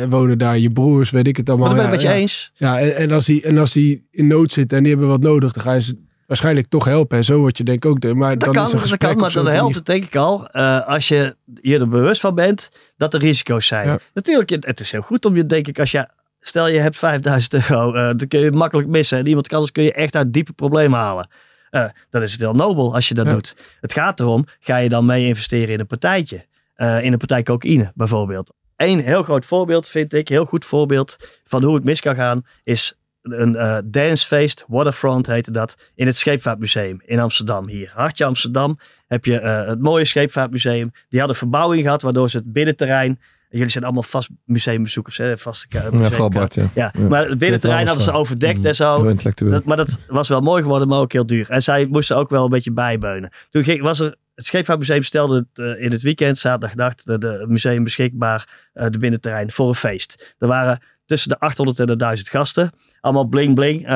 eh, wonen daar, je broers, weet ik het allemaal. Maar dat ben ik ja, met je ja. eens. Ja, en, en, als die, en als die in nood zitten en die hebben wat nodig, dan ga je ze waarschijnlijk toch helpen. En zo word je denk ik ook. De, maar Dat dan kan, is een dat kan, maar dan toch helpt het denk ik al eh, als je je er bewust van bent dat er risico's zijn. Natuurlijk, het- is heel goed om je, denk ik, als je, stel je hebt 5000 euro, eh, dan kun je makkelijk missen. En iemand kan, anders kun je echt uit diepe problemen halen. Eh, dan is het heel nobel als je dat Ja. doet. Het gaat erom, ga je dan mee investeren in een partijtje? Eh, in een partij cocaïne bijvoorbeeld. Eén heel groot voorbeeld vind ik, heel goed voorbeeld van hoe het mis kan gaan, is een eh dancefeest, Waterfront heette dat, in het Scheepvaartmuseum in Amsterdam. Hier, Hartje Amsterdam, heb je het mooie Scheepvaartmuseum. Die hadden verbouwing gehad, waardoor ze het binnenterrein... Jullie zijn allemaal vast museumbezoekers, hè? Vaste Ja, vooral museumkaart. Bart, ja. Ja, Ja. maar het binnenterrein hadden ze overdekt en zo. Dat, maar dat was wel mooi geworden, maar ook heel duur. En zij moesten ook wel een beetje bijbeunen. Toen ging, was er het Scheepvaartmuseum stelde het eh, in het weekend, zaterdagnacht, de, de het museum beschikbaar, eh, de binnenterrein, voor een feest. Er waren tussen de 800 en de 1000 gasten. Allemaal bling bling. eh,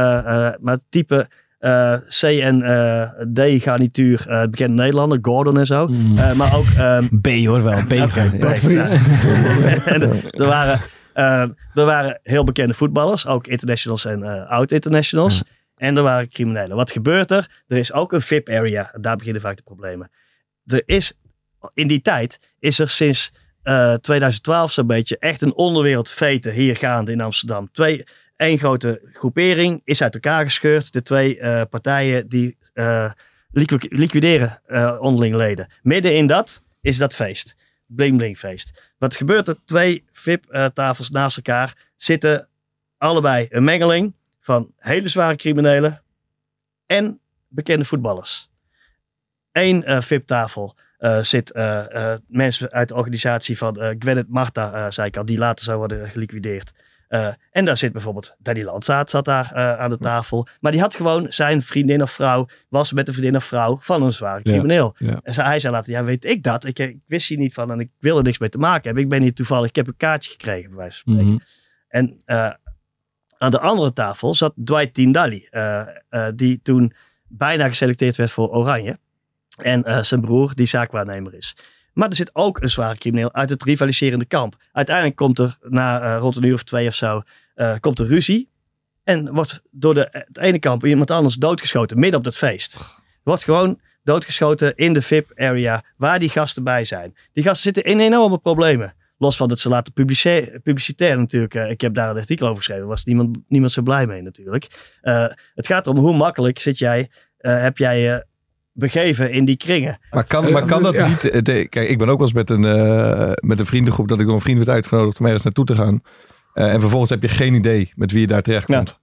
maar het type C en eh, D garnituur, eh bekende Nederlander, Gordon en zo. Eh, maar ook ehm, B hoor wel. B. Nou, en er, waren, eh, er waren heel bekende voetballers, ook internationals en oud-internationals. En er waren criminelen. Wat gebeurt er? Er is ook een VIP-area. Daar beginnen vaak de problemen. Er is, in die tijd is er sinds eh, 2012 zo'n beetje echt een onderwereld veten hier gaande in Amsterdam. Twee, één grote groepering is uit elkaar gescheurd. De twee eh, partijen die eh, liqui- liquideren eh, onderling leden. Midden in dat is dat feest. Bling bling feest. Wat gebeurt er? Twee VIP-tafels naast elkaar zitten allebei een mengeling van hele zware criminelen en bekende voetballers. Eén VIP-tafel zit mensen uit de organisatie van Gwyneth Marta, zei ik al, die later zou worden geliquideerd. Eh, en daar zit bijvoorbeeld Danny Landzaat zat daar eh, aan de tafel. Maar die had gewoon zijn vriendin of vrouw, was met een vriendin of vrouw van een zware crimineel. ja. En zei- hij zei later, ja weet ik dat. Ik, ik wist hier niet van en ik wil er niks mee te maken hebben. Ik ben hier toevallig, ik heb een kaartje gekregen bij wijze van spreken. Mhm. En eh, aan de andere tafel zat Dwight Tindalli, die toen bijna geselecteerd werd voor Oranje. En zijn broer, die zaakwaarnemer is. Maar er zit ook een zware crimineel uit het rivaliserende kamp. Uiteindelijk komt er na eh, rond een uur of twee of zo, eh, komt er ruzie. En wordt door de, het ene kamp iemand anders doodgeschoten, midden op dat feest. Wordt gewoon doodgeschoten in de VIP-area waar die gasten bij zijn. Die gasten zitten in enorme problemen. Los van dat ze laten publicitair natuurlijk. eh, ik heb daar een artikel over geschreven. was niemand, niemand zo blij mee natuurlijk. Het gaat om hoe makkelijk zit jij, heb jij begeven in die kringen. Maar kan, maar kan dat Ja. niet... eh, de- kijk, ik ben ook wel eens met een, eh, met een vriendengroep... dat ik door een vriend werd uitgenodigd om ergens naartoe te gaan. Eh, en vervolgens heb je geen idee met wie je daar terecht komt.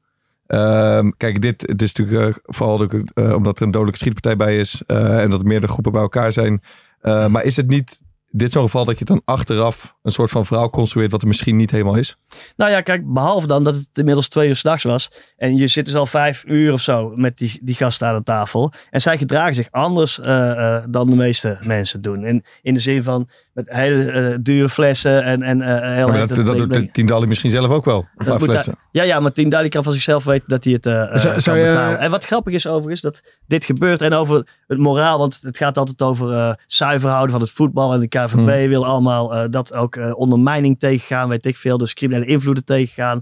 Ehm, kijk, dit het is natuurlijk eh, vooral ook, omdat er een dodelijke schietpartij bij is... eh, en dat er meerdere groepen bij elkaar zijn. Eh, maar is het niet dit zo'n geval dat je dan achteraf... een soort van verhaal construeert wat er misschien niet helemaal is? Nou ja, kijk, behalve dan dat het inmiddels twee uur s'nachts was. En je zit dus al vijf uur of zo met die, die gasten aan de tafel. En zij gedragen zich anders eh, eh, dan de meeste mensen doen. In, in de zin van met hele eh, dure flessen en, en eh heel Maar dat, dat doet. Tindalli misschien zelf ook wel. Een Dat paar moet flessen. hij- ja, ja, maar Tien Dali kan van zichzelf weten dat hij het eh, Zou- kan zou je- betalen. En wat grappig is overigens, dat dit gebeurt. En over het moraal, want het gaat altijd over eh zuiver houden van het voetbal. En de KVB Hmm. wil allemaal eh, dat ook eh, ondermijning tegengaan, weet ik veel. Dus criminele invloeden tegengaan.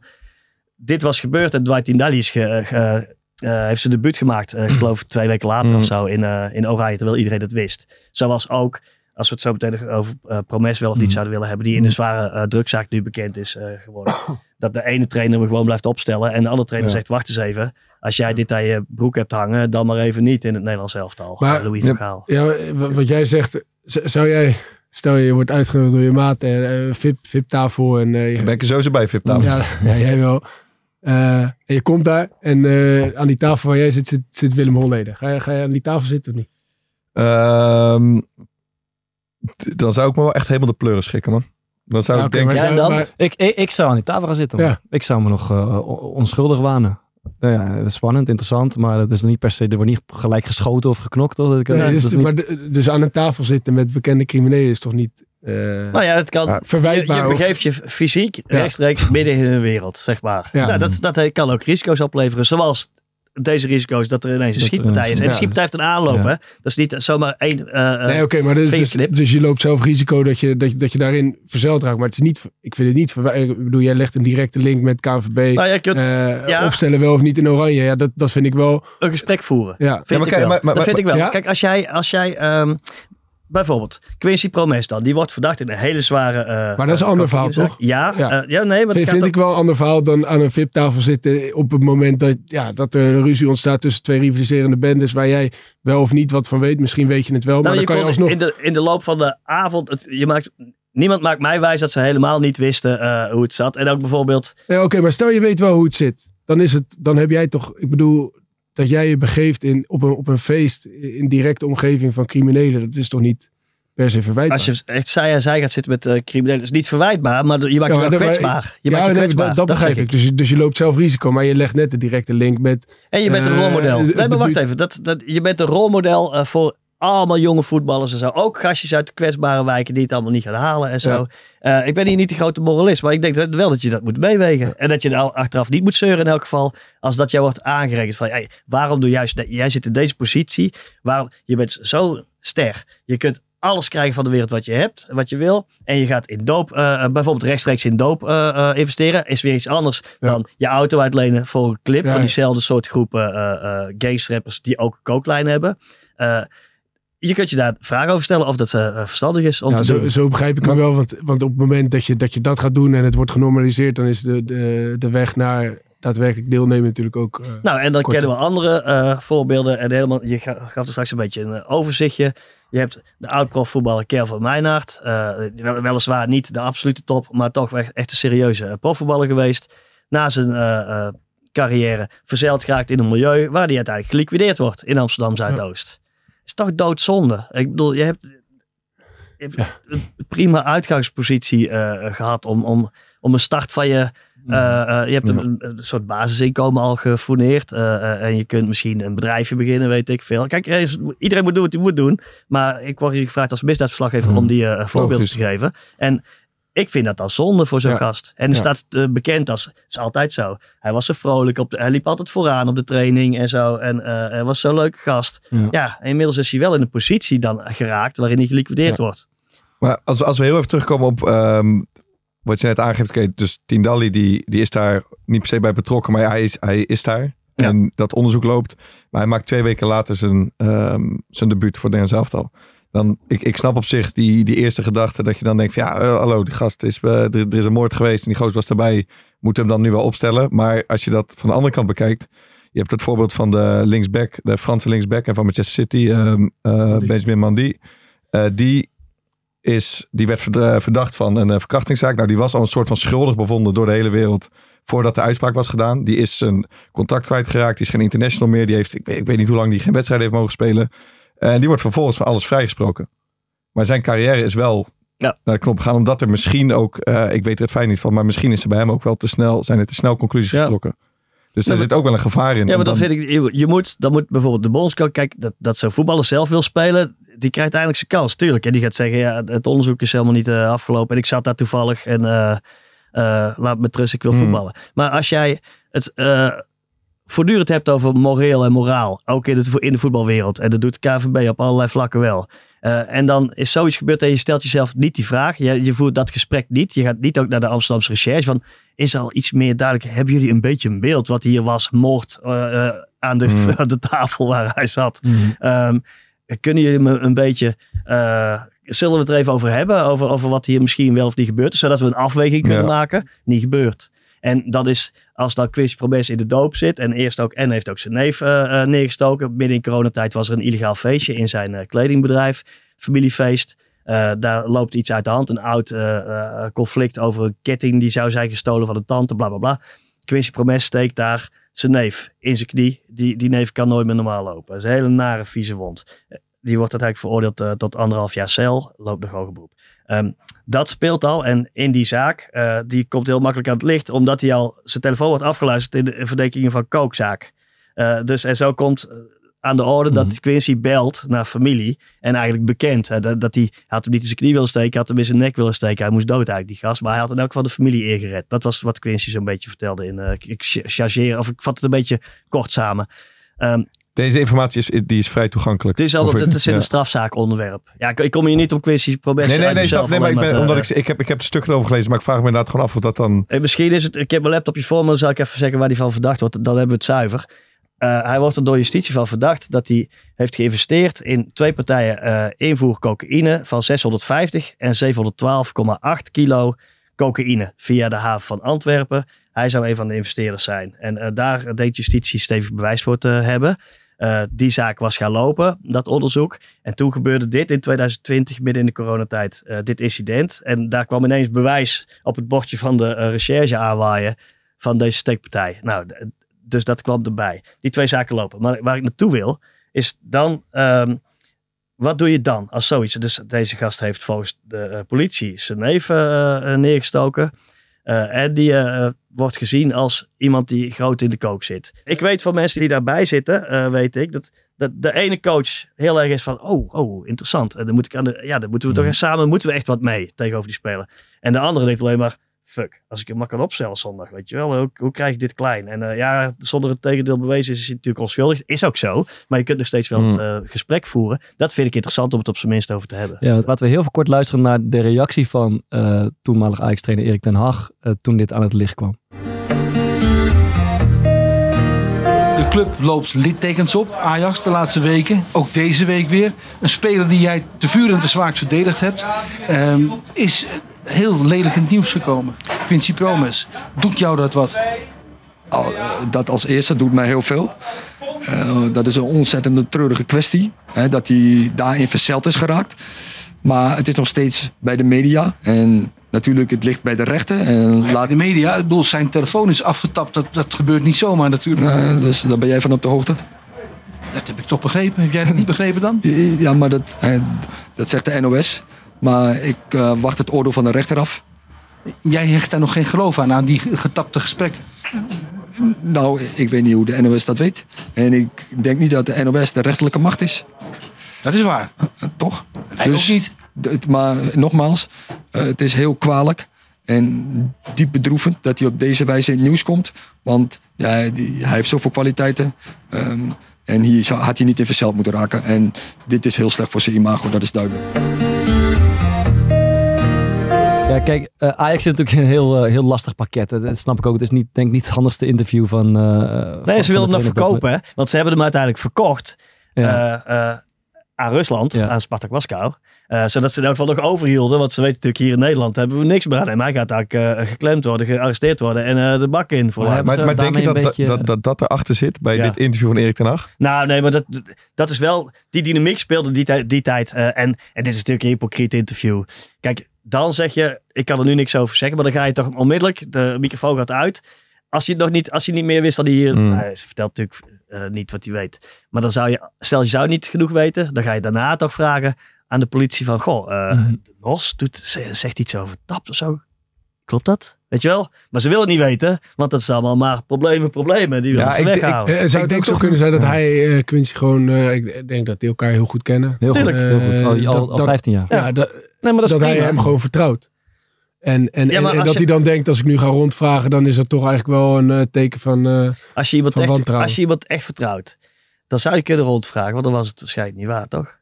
Dit was gebeurd en Dwight Tindalli is ge- ge- eh, heeft zijn debuut gemaakt. eh, ik geloof twee weken later Hmm. of zo in, eh, in Oranje, terwijl iedereen het wist. Zoals ook, als we het zo meteen over eh Promes wel of niet Hmm. zouden willen hebben, die in de zware eh drugzaak nu bekend is eh, geworden. dat de ene trainer hem gewoon blijft opstellen en de andere trainer Ja. zegt, wacht eens even. Als jij dit aan je broek hebt hangen, dan maar even niet in het Nederlands elftal. Maar- Louis Ja. van Gaal. Ja, wat jij zegt, zou jij, stel je wordt uitgenodigd door je maat en eh, VIP, VIP-tafel en je- ben ik er sowieso bij, VIP-tafel. Ja, ja, jij wel. Eh, en je komt daar en eh, aan die tafel waar jij zit, zit, zit Willem Holleder. Ga je, ga je aan die tafel zitten of niet? Ehm, d- dan zou ik me wel echt helemaal de pleuren schikken, man. Dan zou Ja, ik denken... Ja, zou- dan? maar- Ik, ik, ik zou aan die tafel gaan zitten. man. Ja. Ik zou me nog eh, on- onschuldig wanen. Nou ja, dat is spannend, interessant, maar dat is niet per se, er wordt niet gelijk geschoten of geknokt. Toch? Dat ik- nee, dat dus, niet- maar de- dus aan een tafel zitten met bekende criminelen is toch niet eh, Nou ja, het kan. Ja, verwijtbaar? je begeeft je fysiek Ja. rechtstreeks midden in een wereld, zeg maar. Ja. Nou, dat, dat kan ook risico's opleveren, zoals deze risico's dat er ineens een Dat er schietpartij is. En ja. de schietpartij heeft een aanloop, Ja. hè? Dat is niet zomaar één... eh, eh, Nee, oké, maar dus, dus, dus je loopt zelf risico dat je, dat, je, dat je daarin verzeild raakt. Maar het is niet, ik vind het niet, ik bedoel, jij legt een directe link met KNVB. nou, eh, ja. Opstellen wel of niet in oranje. Ja, dat, dat vind ik wel. een gesprek voeren. Ja, Vind maar ik wel. maar- maar- dat vind ik wel. Ja? Kijk, als jij, als jij ehm, bijvoorbeeld Quincy Promes dan, die wordt verdacht in een hele zware. eh, Maar dat is een eh, ander verhaal, toch? Ja, Ja. ja. ja nee, maar vind, vind ook- ik wel een ander verhaal dan aan een VIP-tafel zitten. op het moment dat, ja, dat er een ruzie ontstaat tussen twee rivaliserende bendes. waar jij wel of niet wat van weet. Misschien weet je het wel, maar Nou, dan je kan je alsnog. in, de, in de loop van de avond, het, je maakt, niemand maakt mij wijs dat ze helemaal niet wisten eh, hoe het zat. En ook bijvoorbeeld, Nee, Oké, maar stel je weet wel hoe het zit. Dan, is het, dan heb jij toch, ik bedoel, dat jij je begeeft in, op, een, op een feest in directe omgeving van criminelen. Dat is toch niet per se verwijtbaar? als je echt zij aan zij gaat zitten met eh criminelen, is niet verwijtbaar, maar je maakt Ja, je wel kwetsbaar. Je ja, maakt je nee, kwetsbaar. dat, dat begrijp ik. Dus, je- dus je loopt zelf risico, maar je legt net de directe link met. En je bent een Eh, rolmodel. de- Nee, maar wacht even. Dat, dat, je bent een rolmodel eh, voor allemaal jonge voetballers en zo. Ook gastjes uit de kwetsbare wijken die het allemaal niet gaan halen en zo. Eh, ik ben hier niet de grote moralist, maar ik denk dat, wel dat je dat moet meewegen. En dat je nou achteraf niet moet zeuren in elk geval. Als dat jou wordt aangerekend van, hey, waarom doe juist, jij zit in deze positie. Waarom, je bent zo ster. Je kunt alles krijgen van de wereld wat je hebt, wat je wil. En je gaat in doop, eh, bijvoorbeeld rechtstreeks in doop eh, eh, investeren. Is weer iets anders dan je auto uitlenen voor een clip Ja, van diezelfde soort groepen uh, gangstrappers die ook kooklijn hebben. Je kunt je daar vragen over stellen of dat eh, verstandig is om Ja, te zo, doen. zo begrijp ik hem wel. Want, want op het moment dat je, dat je dat gaat doen en het wordt genormaliseerd, dan is de, de, de weg naar daadwerkelijk deelnemen natuurlijk ook. eh, Nou, en dan korter. kennen we andere voorbeelden. En helemaal, je ga- gaf er straks een beetje een overzichtje. Je hebt de oud-profvoetballer Kelvin Meijnaert. Eh, wel, weliswaar niet de absolute top, maar toch echt een serieuze profvoetballer geweest. Na zijn carrière verzeild geraakt in een milieu waar hij uiteindelijk geliquideerd wordt in Amsterdam Zuidoost. Is toch doodzonde? Ik bedoel, je hebt, je hebt een prima uitgangspositie eh, gehad om, om, om een start van je. eh, eh, je hebt een, soort basisinkomen al gefourneerd. en je kunt misschien een bedrijfje beginnen, weet ik veel. Kijk, er iedereen moet doen wat hij moet doen. Maar ik word hier gevraagd als misdaadverslaggever om die voorbeelden te geven. En ik vind dat dan zonde voor zo'n Ja. gast. En Ja. staat eh, bekend als, het is altijd zo. Hij was zo vrolijk, op de, hij liep altijd vooraan op de training en zo. En eh, hij was zo'n leuke gast. Ja. Ja. inmiddels is hij wel in een positie dan geraakt waarin hij geliquideerd wordt. Maar als, we- als we heel even terugkomen op ehm, wat je net aangeeft. Dus Tindalli die, die is daar niet per se bij betrokken, maar hij is, hij is daar. En dat onderzoek loopt. Maar hij maakt twee weken later zijn, ehm, zijn debuut voor Nederlands elftal. Dan, ik, ik snap op zich die, die eerste gedachte dat je dan denkt van ja, eh, hallo, die gast is, eh, er, er is een moord geweest en die gozer was erbij. Moet hem dan nu wel opstellen. Maar als je dat van de andere kant bekijkt. Je hebt het voorbeeld van de linksback, de Franse linksback en van Manchester City, eh, Mandy. Benjamin Mandy. Die, is, die werd verd- verdacht van een verkrachtingszaak. Nou, die was al een soort van schuldig bevonden door de hele wereld voordat de uitspraak was gedaan. Die is zijn contract kwijtgeraakt. Die is geen international meer. Die heeft, ik weet, ik weet niet hoe lang die geen wedstrijd heeft mogen spelen. En die wordt vervolgens van alles vrijgesproken. Maar zijn carrière is wel Ja. naar de knop gegaan. Omdat er misschien ook, eh, ik weet er het fijn niet van, maar misschien is er bij hem ook wel te snel, zijn er te snel conclusies Ja. getrokken. Dus er maar- zit ook wel een gevaar in. Ja, maar dan dan- vind ik, je, je moet, dan moet bijvoorbeeld de bondscoach, kijk, dat, dat zo'n voetballer zelf wil spelen, die krijgt eindelijk zijn kans, tuurlijk. En die gaat zeggen, ja, het onderzoek is helemaal niet eh, afgelopen en ik zat daar toevallig en eh, laat me rust, ik wil Hmm. voetballen. Maar als jij het voortdurend hebt over moreel en moraal, ook in, het, in de voetbalwereld, en dat doet de KVB op allerlei vlakken wel. Eh, en dan is zoiets gebeurd en je stelt jezelf niet die vraag. Je, je voert dat gesprek niet. Je gaat niet ook naar de Amsterdamse recherche van is er al iets meer duidelijk. Hebben jullie een beetje een beeld wat hier was? Moord eh, eh, aan, de, Mm. aan de tafel waar hij zat. Ehm, kunnen jullie me een beetje... zullen we het er even over hebben? Over, over wat hier misschien wel of niet gebeurd is. Zodat we een afweging kunnen Ja. maken. Niet gebeurd. En dat is als dan Quincy Promes in de doop zit. En eerst ook en heeft ook zijn neef eh, eh, neergestoken. Midden in coronatijd was er een illegaal feestje in zijn eh, kledingbedrijf. Familiefeest. Daar loopt iets uit de hand. Een oud conflict over een ketting die zou zijn gestolen van een tante. Bla bla bla. Quincy Promes steekt daar zijn neef in zijn knie. Die, die neef kan nooit meer normaal lopen. Dat is een hele nare, vieze wond. Die wordt uiteindelijk veroordeeld tot anderhalf jaar cel. Loopt nog hoger beroep. Ehm, dat speelt al. En in die zaak, eh, die komt heel makkelijk aan het licht. Omdat hij al zijn telefoon wordt afgeluisterd in de verdenkingen van kookzaak. Eh, dus en zo komt eh, aan de orde dat Quincy belt naar familie. En eigenlijk bekend. hè, dat, dat hij, had hem niet in zijn knie willen steken. Had hem in zijn nek willen steken. Hij moest dood eigenlijk, die gast. Maar hij had in elk geval de familie eergered. Dat was wat Quincy zo'n beetje vertelde. In, eh, ik ch- chargeer, of ik vat het een beetje kort samen. Ehm, Deze informatie is, die is vrij toegankelijk. het is, al, Of- het is in ja. een strafzaak onderwerp. Ja, ik, kom hier niet op Quincy Promes. Nee, nee, nee, nee maar ik, ben, te- omdat ik, ik, heb, ik heb de stukken erover gelezen, maar ik vraag me inderdaad gewoon af of dat dan... Eh, misschien is het, ik heb mijn laptopje voor me, dan zal ik even zeggen waar hij van verdacht wordt. Dan hebben we het zuiver. Eh, hij wordt er door justitie van verdacht dat hij heeft geïnvesteerd in twee partijen eh invoer cocaïne van 650 en 712,8 kilo cocaïne via de haven van Antwerpen. Hij zou een van de investeerders zijn. En eh, daar deed justitie stevig bewijs voor te hebben. Eh, die zaak was gaan lopen, dat onderzoek. En toen gebeurde dit in 2020, midden in de coronatijd, eh, dit incident. En daar kwam ineens bewijs op het bordje van de eh, recherche aanwaaien van deze steekpartij. Nou, dus dat kwam erbij. Die twee zaken lopen. Maar waar ik naartoe wil, is dan... ehm, wat doe je dan als zoiets? Dus deze gast heeft volgens de politie zijn neef neergestoken. En die wordt gezien als iemand die groot in de kook zit. Ik weet van mensen die daarbij zitten, eh, weet ik, dat, dat de ene coach heel erg is van, oh, oh, interessant. En dan moet ik aan de, ja, dan moeten we toch eens samen, moeten we echt wat mee tegenover die speler. En de andere denkt alleen maar, fuck, als ik hem maar kan opstellen zondag, weet je wel, hoe, hoe krijg ik dit klein? En eh, ja, zonder het tegendeel bewezen is, is hij natuurlijk onschuldig. Is ook zo, maar je kunt nog steeds wel het eh, gesprek voeren. Dat vind ik interessant om het op zijn minst over te hebben. Ja, laten we heel veel kort luisteren naar de reactie van eh toenmalig Ajax-trainer Erik ten Hag eh, toen dit aan het licht kwam. De club loopt littekens op, Ajax, de laatste weken. Ook deze week weer. Een speler die jij te vuur en te zwaard verdedigd hebt, ehm, is heel lelijk in het nieuws gekomen. Quincy Promes. Doet jou dat wat? Al, eh, Dat als eerste doet mij heel veel. Eh, dat is een ontzettende treurige kwestie. Hè, dat hij daarin verzeld is geraakt. Maar het is nog steeds bij de media. En natuurlijk, het ligt bij de rechter. En laat, De media, ik bedoel, zijn telefoon is afgetapt. Dat, dat gebeurt niet zomaar natuurlijk. Eh, dus daar ben jij van op de hoogte. Dat heb ik toch begrepen. Heb jij dat niet begrepen dan? Ja, maar dat, dat zegt de NOS. Maar ik eh, wacht het oordeel van de rechter af. Jij hecht daar nog geen geloof aan, aan die getapte gesprekken. Nou, ik weet niet hoe de NOS dat weet. En ik denk niet dat de NOS de rechterlijke macht is. Dat is waar. Toch? Wij ook niet. d- het- maar nogmaals, eh, het is heel kwalijk en diep bedroevend dat hij op deze wijze in het nieuws komt. Want ja, die, hij heeft zoveel kwaliteiten. ehm, en hier had hij niet in verzeld moeten raken. En dit is heel slecht voor zijn imago, dat is duidelijk. Ja, kijk, eh, Ajax zit natuurlijk in een heel, eh, heel lastig pakket. Dat, dat snap ik ook. Het is niet, denk ik niet het handigste interview van. eh, Nee, van ze de wilden hem verkopen, hè? Want ze hebben hem uiteindelijk verkocht Ja. eh, eh, aan Rusland, Ja. aan Spartak Moskou. Eh, zodat ze in elk geval nog overhielden. Want ze weten natuurlijk hier in Nederland hebben we niks meer aan. En hij gaat eigenlijk geklemd worden, gearresteerd worden en eh, de bak in. Voor Maar Maar, denk je dat dat, beetje- dat, dat dat erachter zit bij Ja. dit interview van Erik ten Hag? Nou, nee, maar dat, dat is wel... Die dynamiek speelde die, die tijd. eh, en, en dit is natuurlijk een hypocriet interview. Kijk, dan zeg je... Ik kan er nu niks over zeggen. Maar dan ga je toch onmiddellijk... De microfoon gaat uit. Als je, het nog niet, als je niet meer wist dan hij hier... Mm. Nou, ze vertelt natuurlijk eh, niet wat hij weet. Maar dan zou je... Stel, je zou niet genoeg weten. Dan ga je daarna toch vragen aan de politie van... Goh, eh Mhm. de Nos doet, ze- zegt iets over tap of zo. Klopt dat? Weet je wel? Maar ze willen het niet weten. Want dat is allemaal maar problemen, problemen. Die willen Ja, ze ik- ik- weghouden. Eh, zou het denk ook zo toch- kunnen zijn dat Ja. hij, eh, Quincy, gewoon... eh, ik denk dat die elkaar heel goed kennen. Heel goed, Tuurlijk. heel goed. Al, al, dat- al dat- 15 jaar. Ja, dat, nee, maar dat, hij hem gewoon vertrouwt. En, en, Ja, en, dat je- hij dan denkt, als ik nu ga rondvragen, dan is dat toch eigenlijk wel een eh, teken van... eh, Als je, iemand Van echt, wantrouwen. als je iemand echt vertrouwt, dan zou je kunnen rondvragen, want dan was het waarschijnlijk niet waar, toch?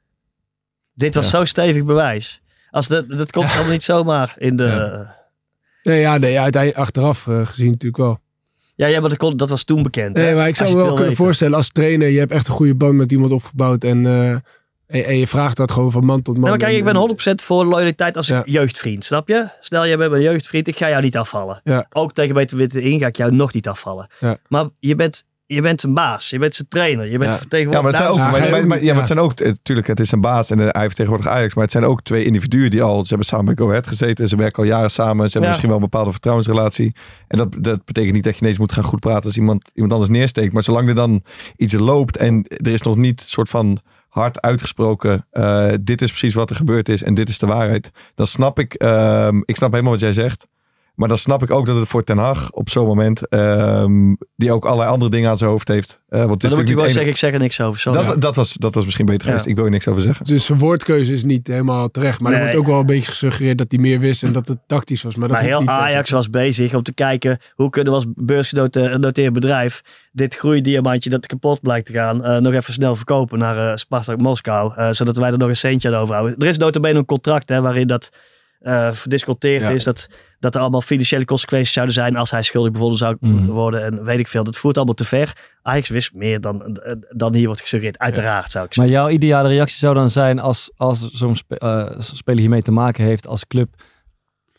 Dit was Ja. zo stevig bewijs. Als dat, dat komt allemaal niet zomaar in de. Ja, nee, ja, nee, uiteindelijk achteraf eh, gezien natuurlijk wel. ja, maar dat, kon, dat was toen bekend. hè? Nee, maar ik zou je me wel kunnen weten. voorstellen als trainer, je hebt echt een goede band met iemand opgebouwd en, eh, en, en je vraagt dat gewoon van man tot man. Maar kijk, ik ben En- 100% voor loyaliteit als Ja. jeugdvriend, snap je? Stel, jij bent mijn jeugdvriend, ik ga jou niet afvallen. Ja. Ook tegen Beter Witte in ga ik jou nog niet afvallen. Ja. Maar je bent, je bent een baas, je bent zijn trainer, je bent Ja. vertegenwoordiger. Ja, maar het zijn ook, Ja, maar, ja, maar ja. het zijn ook, natuurlijk, het is een baas en hij vertegenwoordigt Ajax, maar het zijn ook twee individuen die al, ze hebben samen bij Go Ahead gezeten, ze werken al jaren samen, ze hebben Ja. misschien wel een bepaalde vertrouwensrelatie. En dat, dat betekent niet dat je ineens moet gaan goed praten als iemand, iemand anders neersteekt, maar zolang er dan iets loopt en er is nog niet een soort van hard uitgesproken, eh, dit is precies wat er gebeurd is en dit is de waarheid, dan snap ik, ehm, ik snap helemaal wat jij zegt. Maar dan snap ik ook dat het voor Ten Hag op zo'n moment, ehm, die ook allerlei andere dingen aan zijn hoofd heeft. eh, want het is dan moet je niet zeggen, ik zeg er niks over. Sorry. dat, dat, was, dat was misschien beter geweest. Ja. Ik wil je niks over zeggen. Dus zijn woordkeuze is niet helemaal terecht. Maar er wordt ook wel een beetje gesuggereerd dat hij meer wist en dat het tactisch was. Maar, dat Maar heel niet. Ajax was bezig om te kijken hoe kunnen we als beursgenoteerd bedrijf dit groeidiamantje dat kapot blijkt te gaan eh, nog even snel verkopen naar eh Spartak Moskou. eh, zodat wij er nog een centje aan overhouden. Er is notabene een contract hè, waarin dat eh verdisconteerd Ja. is. Dat, dat er allemaal financiële consequenties zouden zijn als hij schuldig bevonden zou Mhm. worden. En weet ik veel. Dat voert allemaal te ver. Ajax wist meer dan, dan hier wordt gesuggereerd. Uiteraard zou ik Maar zeggen. jouw ideale reactie zou dan zijn als, als zo'n spe- eh, speler hiermee te maken heeft als club.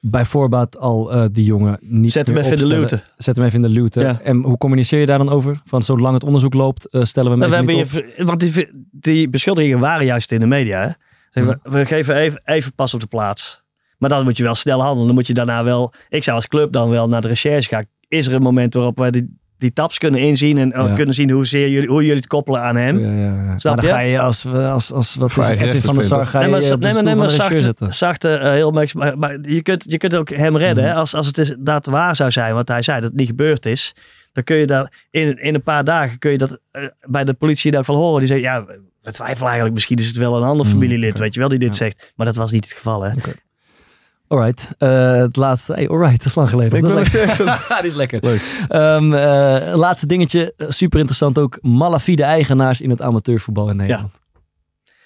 Bij voorbaat al eh, die jongen niet Zet hem meer even in de. Zet hem even in de. Ja. En hoe communiceer je daar dan over? Van zolang het onderzoek loopt, stellen we hem Nou, we hebben je, want die, die beschuldigingen waren juist in de media. Hè? Zeggen we, we geven even, even pas op de plaats. Maar dan moet je wel snel handelen. Dan moet je daarna wel. Ik zou als club dan wel naar de recherche gaan. Is er een moment waarop wij die, die taps kunnen inzien en eh, Ja. kunnen zien hoe, zeer jullie, hoe jullie het koppelen aan hem. Ja, ja, ja. Snap maar dan je? ga je als, als, als wat Voor is het, eigen Edwin van rechten Sar, ga je Nee, maar, de nee, maar, nee, de zachte, zitten. zachte eh, heel max, maar, maar je, kunt, je kunt ook hem redden. Mhm. Als, als het is, dat waar zou zijn, wat hij zei, dat het niet gebeurd is. Dan kun je daar in, in een paar dagen kun je dat eh, bij de politie geval horen. Die zeggen, ja, we twijfelen eigenlijk. Misschien is het wel een ander Mhm, familielid, weet je wel, die dit Ja. zegt. Maar dat was niet het geval, hè. Alright, eh, het laatste. Hey, alright, dat is lang geleden. Ik Dat is lekker. zeggen. Die is lekker. Leuk. Ehm, eh, laatste dingetje, eh, super interessant ook. Malafide eigenaars in het amateurvoetbal in Nederland.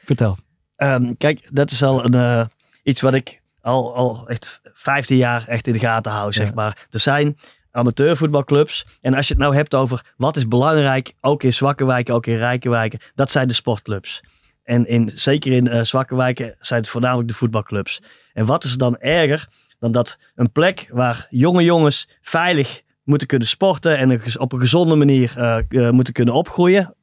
Vertel. Ehm, kijk, dat is al een, iets wat ik al, al echt 15 jaar echt in de gaten hou, zeg Ja. maar. Er zijn amateurvoetbalclubs. En als je het nou hebt over wat is belangrijk, ook in zwakke wijken, ook in rijke wijken, dat zijn de sportclubs. En in, zeker in eh, zwakke wijken zijn het voornamelijk de voetbalclubs. En wat is er dan erger dan dat een plek waar jonge jongens veilig moeten kunnen sporten en op een gezonde manier eh, moeten kunnen opgroeien,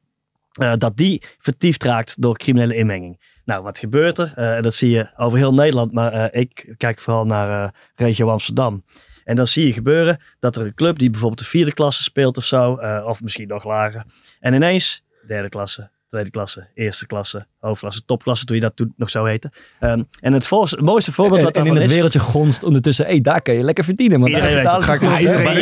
dat die vertiefd raakt door criminele inmenging. Nou, wat gebeurt er? En dat zie je over heel Nederland, maar ik kijk vooral naar regio Amsterdam. En dan zie je gebeuren dat er een club die bijvoorbeeld de vierde klasse speelt of zo, of misschien nog lager. En ineens derde klasse, tweede klasse, eerste klasse, hoofdklasse, topklasse, toen je dat toen nog zou heten. Ehm, en het, volgens- het mooiste voorbeeld En, wat en in daarvan het is... wereldje gonst ondertussen, hé, daar kan je lekker verdienen. Want Iedereen daar weet betaalt het. het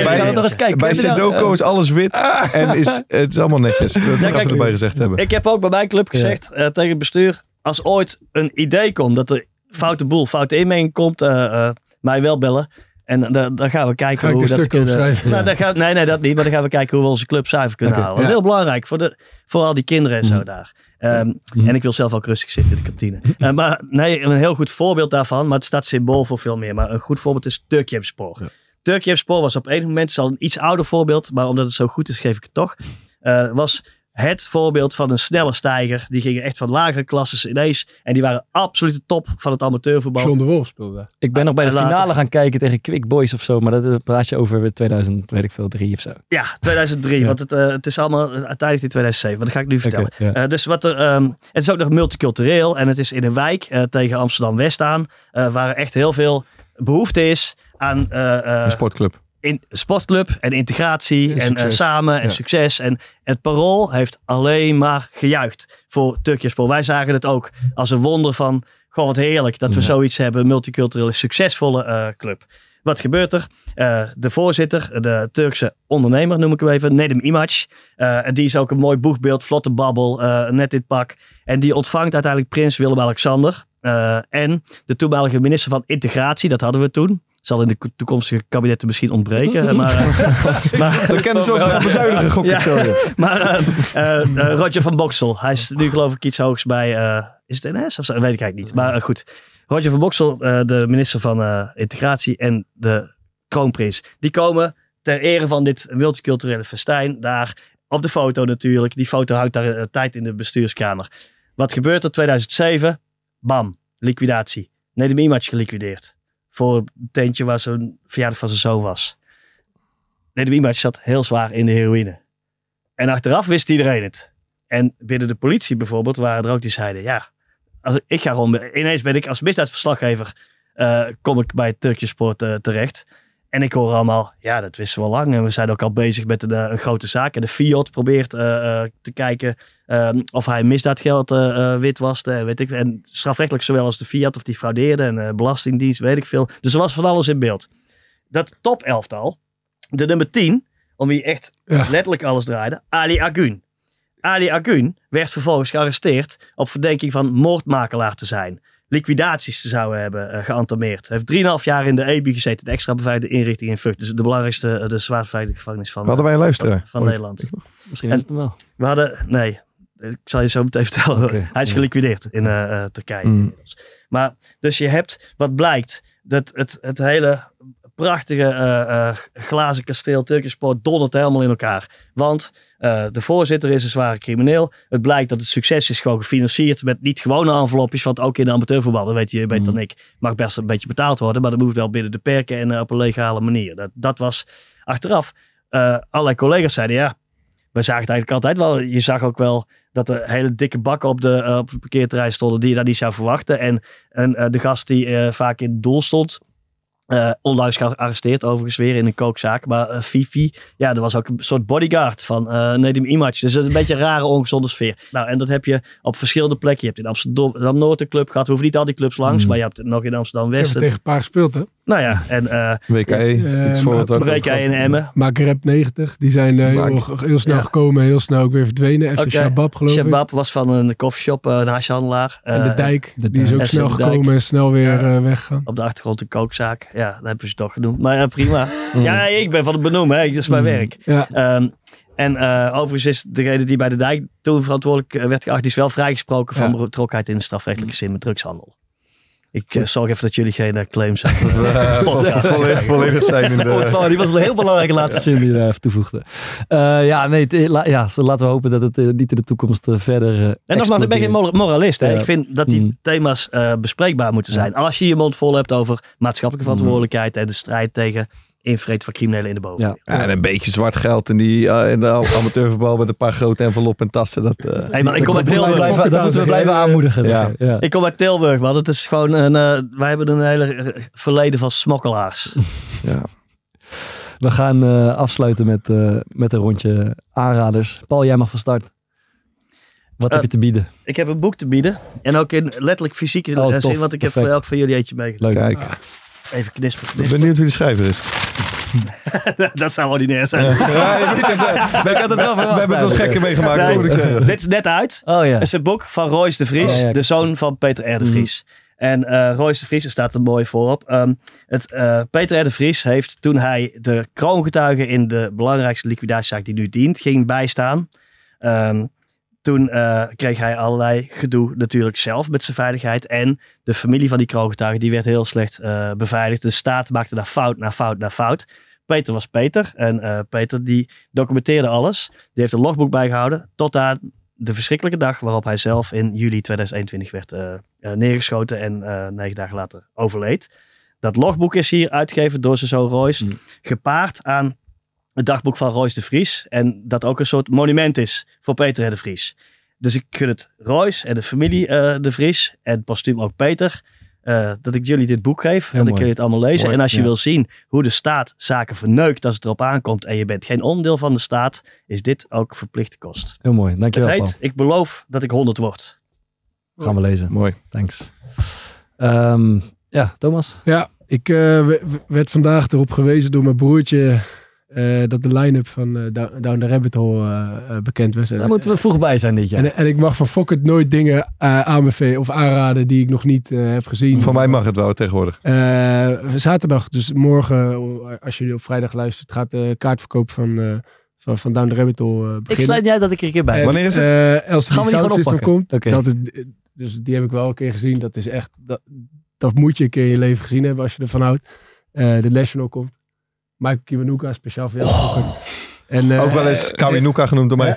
Ga ik het toch eens kijken. Bij? Sudoku is alles wit en is, het is allemaal netjes. Dat ik kijk, erbij gezegd hebben. Ik heb ook bij mijn club gezegd eh, tegen het bestuur, als ooit een idee komt dat er foute boel, foute inmenging komt, eh, eh, mij wel bellen. En dan, dan gaan we kijken Ga hoe we dat kunnen. schrijven? Nou, gaan, nee, nee, dat niet. Maar dan gaan we kijken hoe we onze club zuiver kunnen houden. Dat is heel belangrijk voor, de, voor al die kinderen en zo daar. Ehm, En ik wil zelf ook rustig zitten in de kantine. Eh, maar nee, een heel goed voorbeeld daarvan, maar het staat symbool voor veel meer. Maar een goed voorbeeld is Turkjemspoor. Ja. Turkjemspoor was op een moment, het is al een iets ouder voorbeeld, maar omdat het zo goed is, geef ik het toch. eh, was het voorbeeld van een snelle stijger. Die gingen echt van lagere klasses ineens. En die waren absoluut de top van het amateurvoetbal. John de Wolf speelde. Ik ben nog bij de later- finale gaan kijken tegen Quick Boys of zo. Maar dat eh, praat je over 2000, weet ik veel, drie of zo. Ja, 2003. Ja. Want het, eh, het is allemaal uiteindelijk in 2007. Maar dat ga ik nu vertellen. Ja. Eh, dus wat er, ehm, het is ook nog multicultureel. En het is in een wijk eh, tegen Amsterdam-West aan. eh, waar er echt heel veel behoefte is aan eh, eh, Een sportclub. In sportclub en integratie En en, eh, samen en Ja. succes. En het parool heeft alleen maar gejuicht voor Turkjespoor. Wij zagen het ook als een wonder van, gewoon wat heerlijk dat we Ja. zoiets hebben. Een multiculturele, succesvolle eh, club. Wat gebeurt er? Eh, de voorzitter, de Turkse ondernemer noem ik hem even, Nedim Imac. En die is ook een mooi boegbeeld, vlotte babbel, net het pak. En die ontvangt uiteindelijk prins Willem-Alexander. en de toenmalige minister van Integratie, dat hadden we toen. Zal in de ko- toekomstige kabinetten misschien ontbreken. maar, eh, maar, We kennen ze wel bezuinigen, gok ik zo. maar eh, eh, Roger van Boksel, hij is nu geloof ik iets hoogs bij, eh, is het NS of zo? Weet ik eigenlijk niet. Maar goed, Roger van Boksel, eh, de minister van eh, Integratie en de kroonprins, die komen ter ere van dit multiculturele festijn daar op de foto natuurlijk. Die foto houdt daar een tijd in de bestuurskamer. Wat gebeurt er 2007? Bam, liquidatie. Nedim Imac geliquideerd. Voor een tentje waar zo'n verjaardag van zijn zoon was. Nedim Imac zat heel zwaar in de heroïne. En achteraf wist iedereen het. En binnen de politie bijvoorbeeld waren er ook die zeiden, ja, als ik, ga gewoon, ineens ben ik als misdaadverslaggever, eh, kom ik bij het Turkjesport terecht. En ik hoor allemaal, ja, dat wisten we al lang. En we zijn ook al bezig met een, eh, een grote zaak. En de Fiat probeert eh, eh, te kijken ehm, of hij misdaadgeld eh, witwaste. En, weet ik, en strafrechtelijk zowel als de Fiat of die fraudeerde. En belastingdienst, weet ik veel. Dus er was van alles in beeld. Dat top elftal, de nummer 10, om wie echt Ja. letterlijk alles draaide, Ali Agun. Ali Agun werd vervolgens gearresteerd op verdenking van moordmakelaar te zijn. Liquidaties zouden hebben uh, geantameerd. Hij heeft 3,5 jaar in de EBI gezeten, de extra beveiligde inrichting in Vught. Dus de belangrijkste, uh, de zwaar beveiligde gevangenis van, Hadden wij een luisteraar? van. Nederland. Misschien En- is het hem wel. We hadden, nee, ik zal je zo meteen vertellen. Hij is geliquideerd in eh, eh, Turkije Mm. Maar dus je hebt, wat blijkt, dat het, het hele prachtige eh, eh, glazen kasteel Turkish Sport dondert helemaal in elkaar. Want eh, de voorzitter is een zware crimineel. Het blijkt dat het succes is gewoon gefinancierd met niet gewone envelopjes. Want ook in de amateurvoetbal, dat weet je beter dan ik, mag best een beetje betaald worden. Maar dat moet wel binnen de perken en op een legale manier. Dat, dat was achteraf. allerlei collega's zeiden ja, we zagen het eigenlijk altijd wel. Je zag ook wel dat er hele dikke bakken op, de, op het parkeerterrein stonden die je daar niet zou verwachten. En, en de gast die vaak in het doel stond, Eh, onlangs gearresteerd overigens weer in een kookzaak. Maar eh, Fifi, ja, er was ook een soort bodyguard van eh Nedim Image. Dus dat is een beetje een rare, ongezonde sfeer. Nou, en dat heb je op verschillende plekken. Je hebt in Amsterdam Noord een club gehad. We hoeven niet al die clubs langs, Mm. maar je hebt het nog in Amsterdam Ik heb tegen een paar gespeeld, hè? Nou ja, en eh WKE, Eh, iets voor maar- het ook WK in Emmen. Makerep 90, die zijn eh, heel, heel snel Ja. gekomen, heel snel ook weer verdwenen. FC Oké. Shabab, geloof ik. Shabab was van een koffieshop, eh, een hashhandelaar. En de Eh, Dijk, de die is ook snel gekomen en snel weer Ja. eh, weggegaan. Op de achtergrond een kookzaak. Ja, dat hebben ze toch genoemd. Maar ja, prima. Ja, ik ben van het benoemen. Hè. Dat is mijn Mm. werk. Ja, Ehm, en eh, overigens is degene die bij de dijk toen verantwoordelijk werd geacht, die is wel vrijgesproken van betrokkenheid in de strafrechtelijke zin met drugshandel. Ik eh, zorg even dat jullie geen eh, claims hebben. Dat we eh, volledig, volledig zijn in de... Oh, die was een heel belangrijke laatste zin die je daar toevoegde. Ja, nee, ja, laten we hopen dat het niet in de toekomst verder. En nogmaals, ik ben geen moralist. Hè. Ik vind dat die Mm. thema's bespreekbaar moeten zijn. Als je je mond vol hebt over maatschappelijke verantwoordelijkheid en de strijd tegen invreten van criminelen in de boven. Ja. Ja, en een beetje zwart geld in, die, eh, in de amateurvoetbal met een paar grote enveloppen en tassen. Dat, eh, Hey, man, ik kom uit Tilburg. blijven, dat moeten we blijven aanmoedigen. Ja. ja. Ik kom uit Tilburg, man. Het is gewoon een, eh, wij hebben een hele eh, verleden van smokkelaars. ja. We gaan eh, afsluiten met, eh, met een rondje aanraders. Paul, jij mag van start. Wat Eh, heb je te bieden? Ik heb een boek te bieden. En ook in letterlijk fysieke Oh, eh, zin, want ik heb voor elk van jullie eentje meegenomen. Leuk. Kijk, Even knisperen, ik ben benieuwd wie de schrijver is. dat zou ordinair zijn. Ja, ik heb, we, het hebben het wel gekker meegemaakt, Nee, moet ik zeggen. Dit is net uit. Oh ja. Het is een boek van Royce de Vries, Oh, ja, de zoon van Peter R. de Vries. En eh Royce de Vries, er staat er mooi voorop. Ehm, het, eh, Peter R. de Vries heeft toen hij de kroongetuige in de belangrijkste liquidatiezaak die nu dient, ging bijstaan. Ehm, toen eh, kreeg hij allerlei gedoe natuurlijk zelf met zijn veiligheid. En de familie van die kroongetuige die werd heel slecht eh, beveiligd. De staat maakte daar fout na fout na fout. Peter was Peter. En eh, Peter die documenteerde alles. Die heeft een logboek bijgehouden. Tot aan de verschrikkelijke dag waarop hij zelf in juli 2021 werd neergeschoten. En negen dagen later overleed. Dat logboek is hier uitgegeven door zijn zoon Royce. Mm. Gepaard aan het dagboek van Royce de Vries. En dat ook een soort monument is voor Peter de Vries. Dus ik gun het Royce en de familie eh, de Vries. En postuum ook Peter. eh, dat ik jullie dit boek geef. Heel en dan kun je het allemaal lezen. Mooi, en als je ja. wil zien hoe de staat zaken verneukt als het erop aankomt. En je bent geen onderdeel van de staat. Is dit ook verplichte kost. Heel mooi. Het Dankjewel, Paul. heet Ik beloof dat ik 100 word. Gaan we lezen. Mooi. Thanks. Ehm, ja, Thomas. Ja, ik eh, we- werd vandaag erop gewezen door mijn broertje eh, dat de line-up van eh, Down- the Rabbit Hole eh, eh, bekend was. En, Daar moeten we vroeg bij zijn dit jaar. en, en ik mag van Fokker nooit dingen eh, aanbevelen of aanraden die ik nog niet eh, heb gezien. Van mij mag het wel tegenwoordig. Eh, zaterdag, dus morgen, als jullie op vrijdag luistert, gaat de kaartverkoop van, eh, van, van Down the Rabbit Hole eh, ik beginnen. sluit jij dat ik er een keer bij. En, Wanneer is het? Gaan we die gewoon komt. Dat is, dus die heb ik wel een keer gezien. Dat is echt, dat, dat moet je een keer in je leven gezien hebben als je ervan houdt. Eh, de National komt. Michael Kiwanuka, speciaal voor jou. Fokker. En, eh, Ook wel eens Kawinuka genoemd door mij.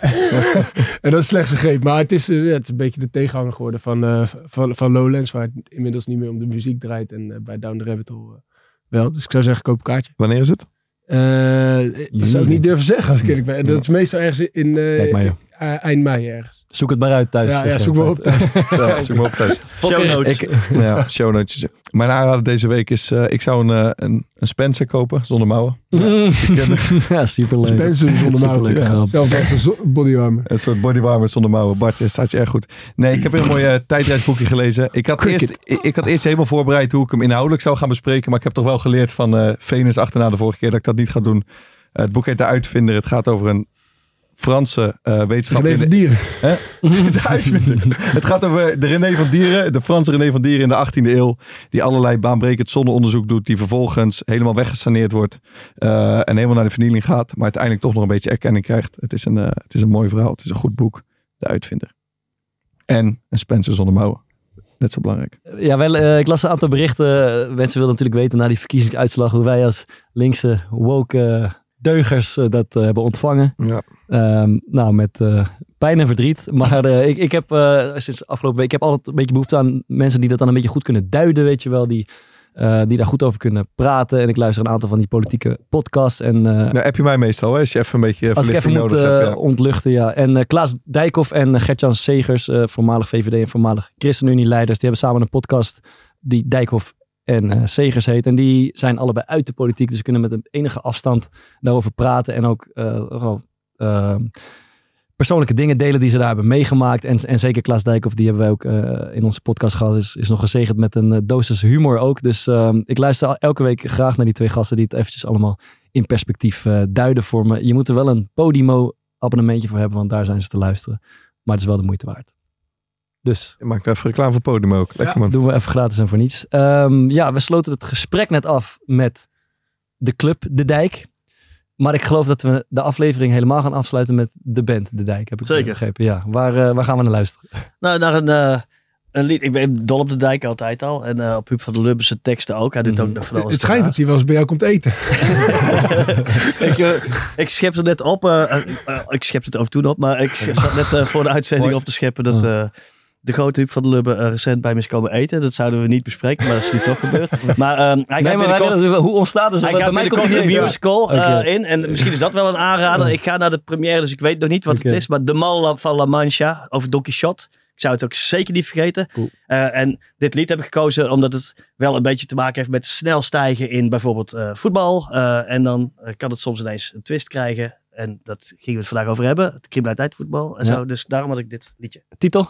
en dat is slecht vergeten. Maar het is, eh, het is een beetje de tegenhanger geworden van, eh, van, van Lowlands. Waar het inmiddels niet meer om de muziek draait. En eh, bij Down the Rabbit Hole eh, wel. Dus ik zou zeggen, koop een kaartje. Wanneer is het? Eh, dat zou ik niet durven zeggen als ik eerlijk ben. Dat is meestal ergens in eh, Eh, eind mei ergens. Zoek het maar uit thuis. Ja, ja zoek maar op thuis. Ja, zoek maar op thuis. Show notes. Ik, ja, show notes. Mijn aanrader deze week is, eh, ik zou een, eh, een, een Spencer kopen zonder mouwen. ja, super leuk. Spencer zonder mouwen. Zelfs echt een bodywarmer. Een soort bodywarmer zonder mouwen. Bart, het staat je erg goed. Nee, ik heb weer een mooi eh, tijdreisboekje gelezen. Ik had, Cricket. eerst, ik, ik had eerst helemaal voorbereid hoe ik hem inhoudelijk zou gaan bespreken. Maar ik heb toch wel geleerd van eh Venus achterna de vorige keer dat ik dat niet ga doen. Het boek heet De Uitvinder. Het gaat over een Franse eh wetenschapper. René van Dieren. Hè? De uitvinder. Het gaat over de René van Dieren, de Franse René van Dieren in de 18e eeuw. Die allerlei baanbrekend zonneonderzoek doet. Die vervolgens helemaal weggesaneerd wordt. eh, en helemaal naar de vernieling gaat. Maar uiteindelijk toch nog een beetje erkenning krijgt. Het is een, eh, het is een mooi verhaal. Het is een goed boek. De uitvinder. En een Spencer zonder mouwen. Net zo belangrijk. Ja, wel, eh, ik las een aantal berichten. Mensen wilden natuurlijk weten na die verkiezingsuitslag hoe wij als linkse woke deugers dat hebben ontvangen. Ja. Ehm, nou, met eh, pijn en verdriet. Maar eh, ik, ik heb eh, sinds afgelopen week, ik heb altijd een beetje behoefte aan mensen die dat dan een beetje goed kunnen duiden, weet je wel. Die, die daar goed over kunnen praten. En ik luister een aantal van die politieke podcasts. En Nou, heb je mij meestal, hè? Als je even een beetje als ik even moet nodig hebt. Ja. ontluchten, ja. En Klaas Dijkhoff en Gertjan Segers, voormalig VVD en voormalig ChristenUnie-leiders, die hebben samen een podcast die Dijkhoff en Segers heet. En die zijn allebei uit de politiek, dus kunnen met een enige afstand daarover praten. En ook eh, gewoon, eh, persoonlijke dingen delen die ze daar hebben meegemaakt. En, en zeker Klaas Dijkhoff, die hebben wij ook eh, in onze podcast gehad, is, is nog gezegend met een eh, dosis humor ook. Dus ehm, ik luister al- elke week graag naar die twee gasten die het eventjes allemaal in perspectief eh, duiden voor me. Je moet er wel een Podimo abonnementje voor hebben, want daar zijn ze te luisteren. Maar het is wel de moeite waard. Dus Je maakt even reclame voor Podium ook. Lekker man. doen we even gratis en voor niets. Ehm, ja, we sloten het gesprek net af met de club De Dijk. Maar ik geloof dat we de aflevering helemaal gaan afsluiten met de band De Dijk. Heb ik Zeker. begrepen. Ja, waar, eh, waar gaan we naar luisteren? Nou, naar een, eh, een lied. Ik ben dol op de dijk altijd al. En eh, op Huub van der Lubbe zijn teksten ook. Hij doet ook nog van alles Het schijnt dat hij wel eens bij jou komt eten. ik, eh, ik schep het net op. eh, eh, eh, ik schep het ook toen op. Maar ik zat net eh, voor de uitzending Mooi. op te scheppen dat eh, de grote Huub van der Lubbe eh, recent bij me is komen eten. Dat zouden we niet bespreken, maar dat is nu toch gebeurd. Maar ehm, hij nee, maar hoe ontstaat het? Hij Bij gaat mij binnenkort komt een musical Oké. in. En misschien is dat wel een aanrader. Ik ga naar de première, dus ik weet nog niet wat het is. Maar De Man van La Mancha over Don Quixote. Ik zou het ook zeker niet vergeten. Cool. Eh, en dit lied heb ik gekozen omdat het wel een beetje te maken heeft met snel stijgen in bijvoorbeeld voetbal. En dan kan het soms ineens een twist krijgen. En dat gingen we het vandaag over hebben. Het criminaliteit, voetbal en Ja. zo. Dus daarom had ik dit liedje. Titel?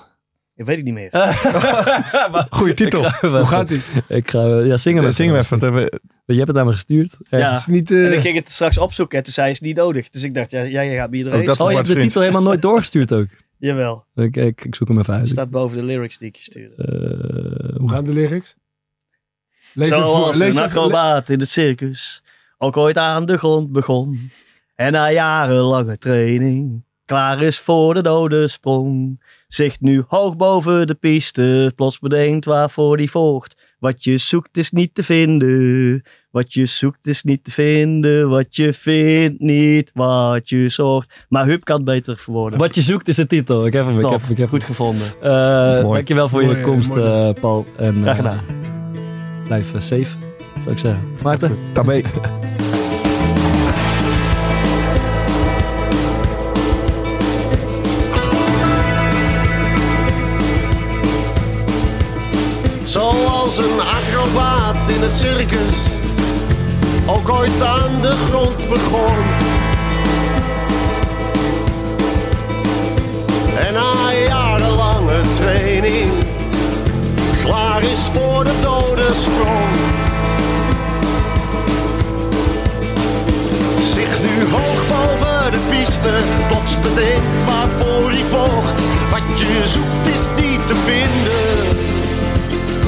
Dat weet ik niet meer. Goeie titel. Hoe gaat hij? Ik ga, eh, ja, zingen. Ja, zingen we even. want hebben- Je hebt het aan me gestuurd. Ja. Is het niet, eh, En ik ging het straks opzoeken en toen zei ze het niet nodig. Dus ik dacht, ja, jij gaat me iedereen. Ook dat Oh, je hebt de titel helemaal nooit doorgestuurd ook. Jawel. Ik, ik, ik zoek hem even Het uit. staat boven de lyrics die ik je stuurde. Eh, Hoe gaan de lyrics? Lees even voor. Zoals Lees een acrobaat in het circus ook ooit aan de grond begon. En na jarenlange training klaar is voor de dode sprong. Zich nu hoog boven de piste, plots bedenkt waarvoor die volgt. Wat je zoekt is niet te vinden. Wat je zoekt is niet te vinden. Wat je vindt niet wat je zocht. Maar Huub kan het beter verwoorden. Wat je zoekt is de titel. Ik heb hem. Ik heb, hem, ik heb hem. Goed gevonden. Eh, Mooi. dankjewel voor je komst, mooi. eh, Paul. En, eh, Graag gedaan. Blijf safe, zou ik zeggen. Maarten? Tabé. Zoals een acrobaat in het circus ook ooit aan de grond begon. En na jarenlange training klaar is voor de dode sprong. Zich nu hoog boven de piste plots bedenkt waarvoor hij vocht. Wat je zoekt is niet te vinden.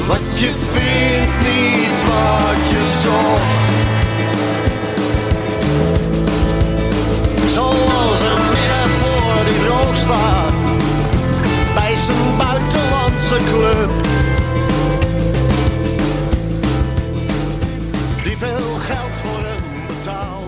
Wat je vindt, niet wat je zocht. Zoals een midden voor die droog staat. Bij zijn buitenlandse club. Die veel geld voor hem betaalde.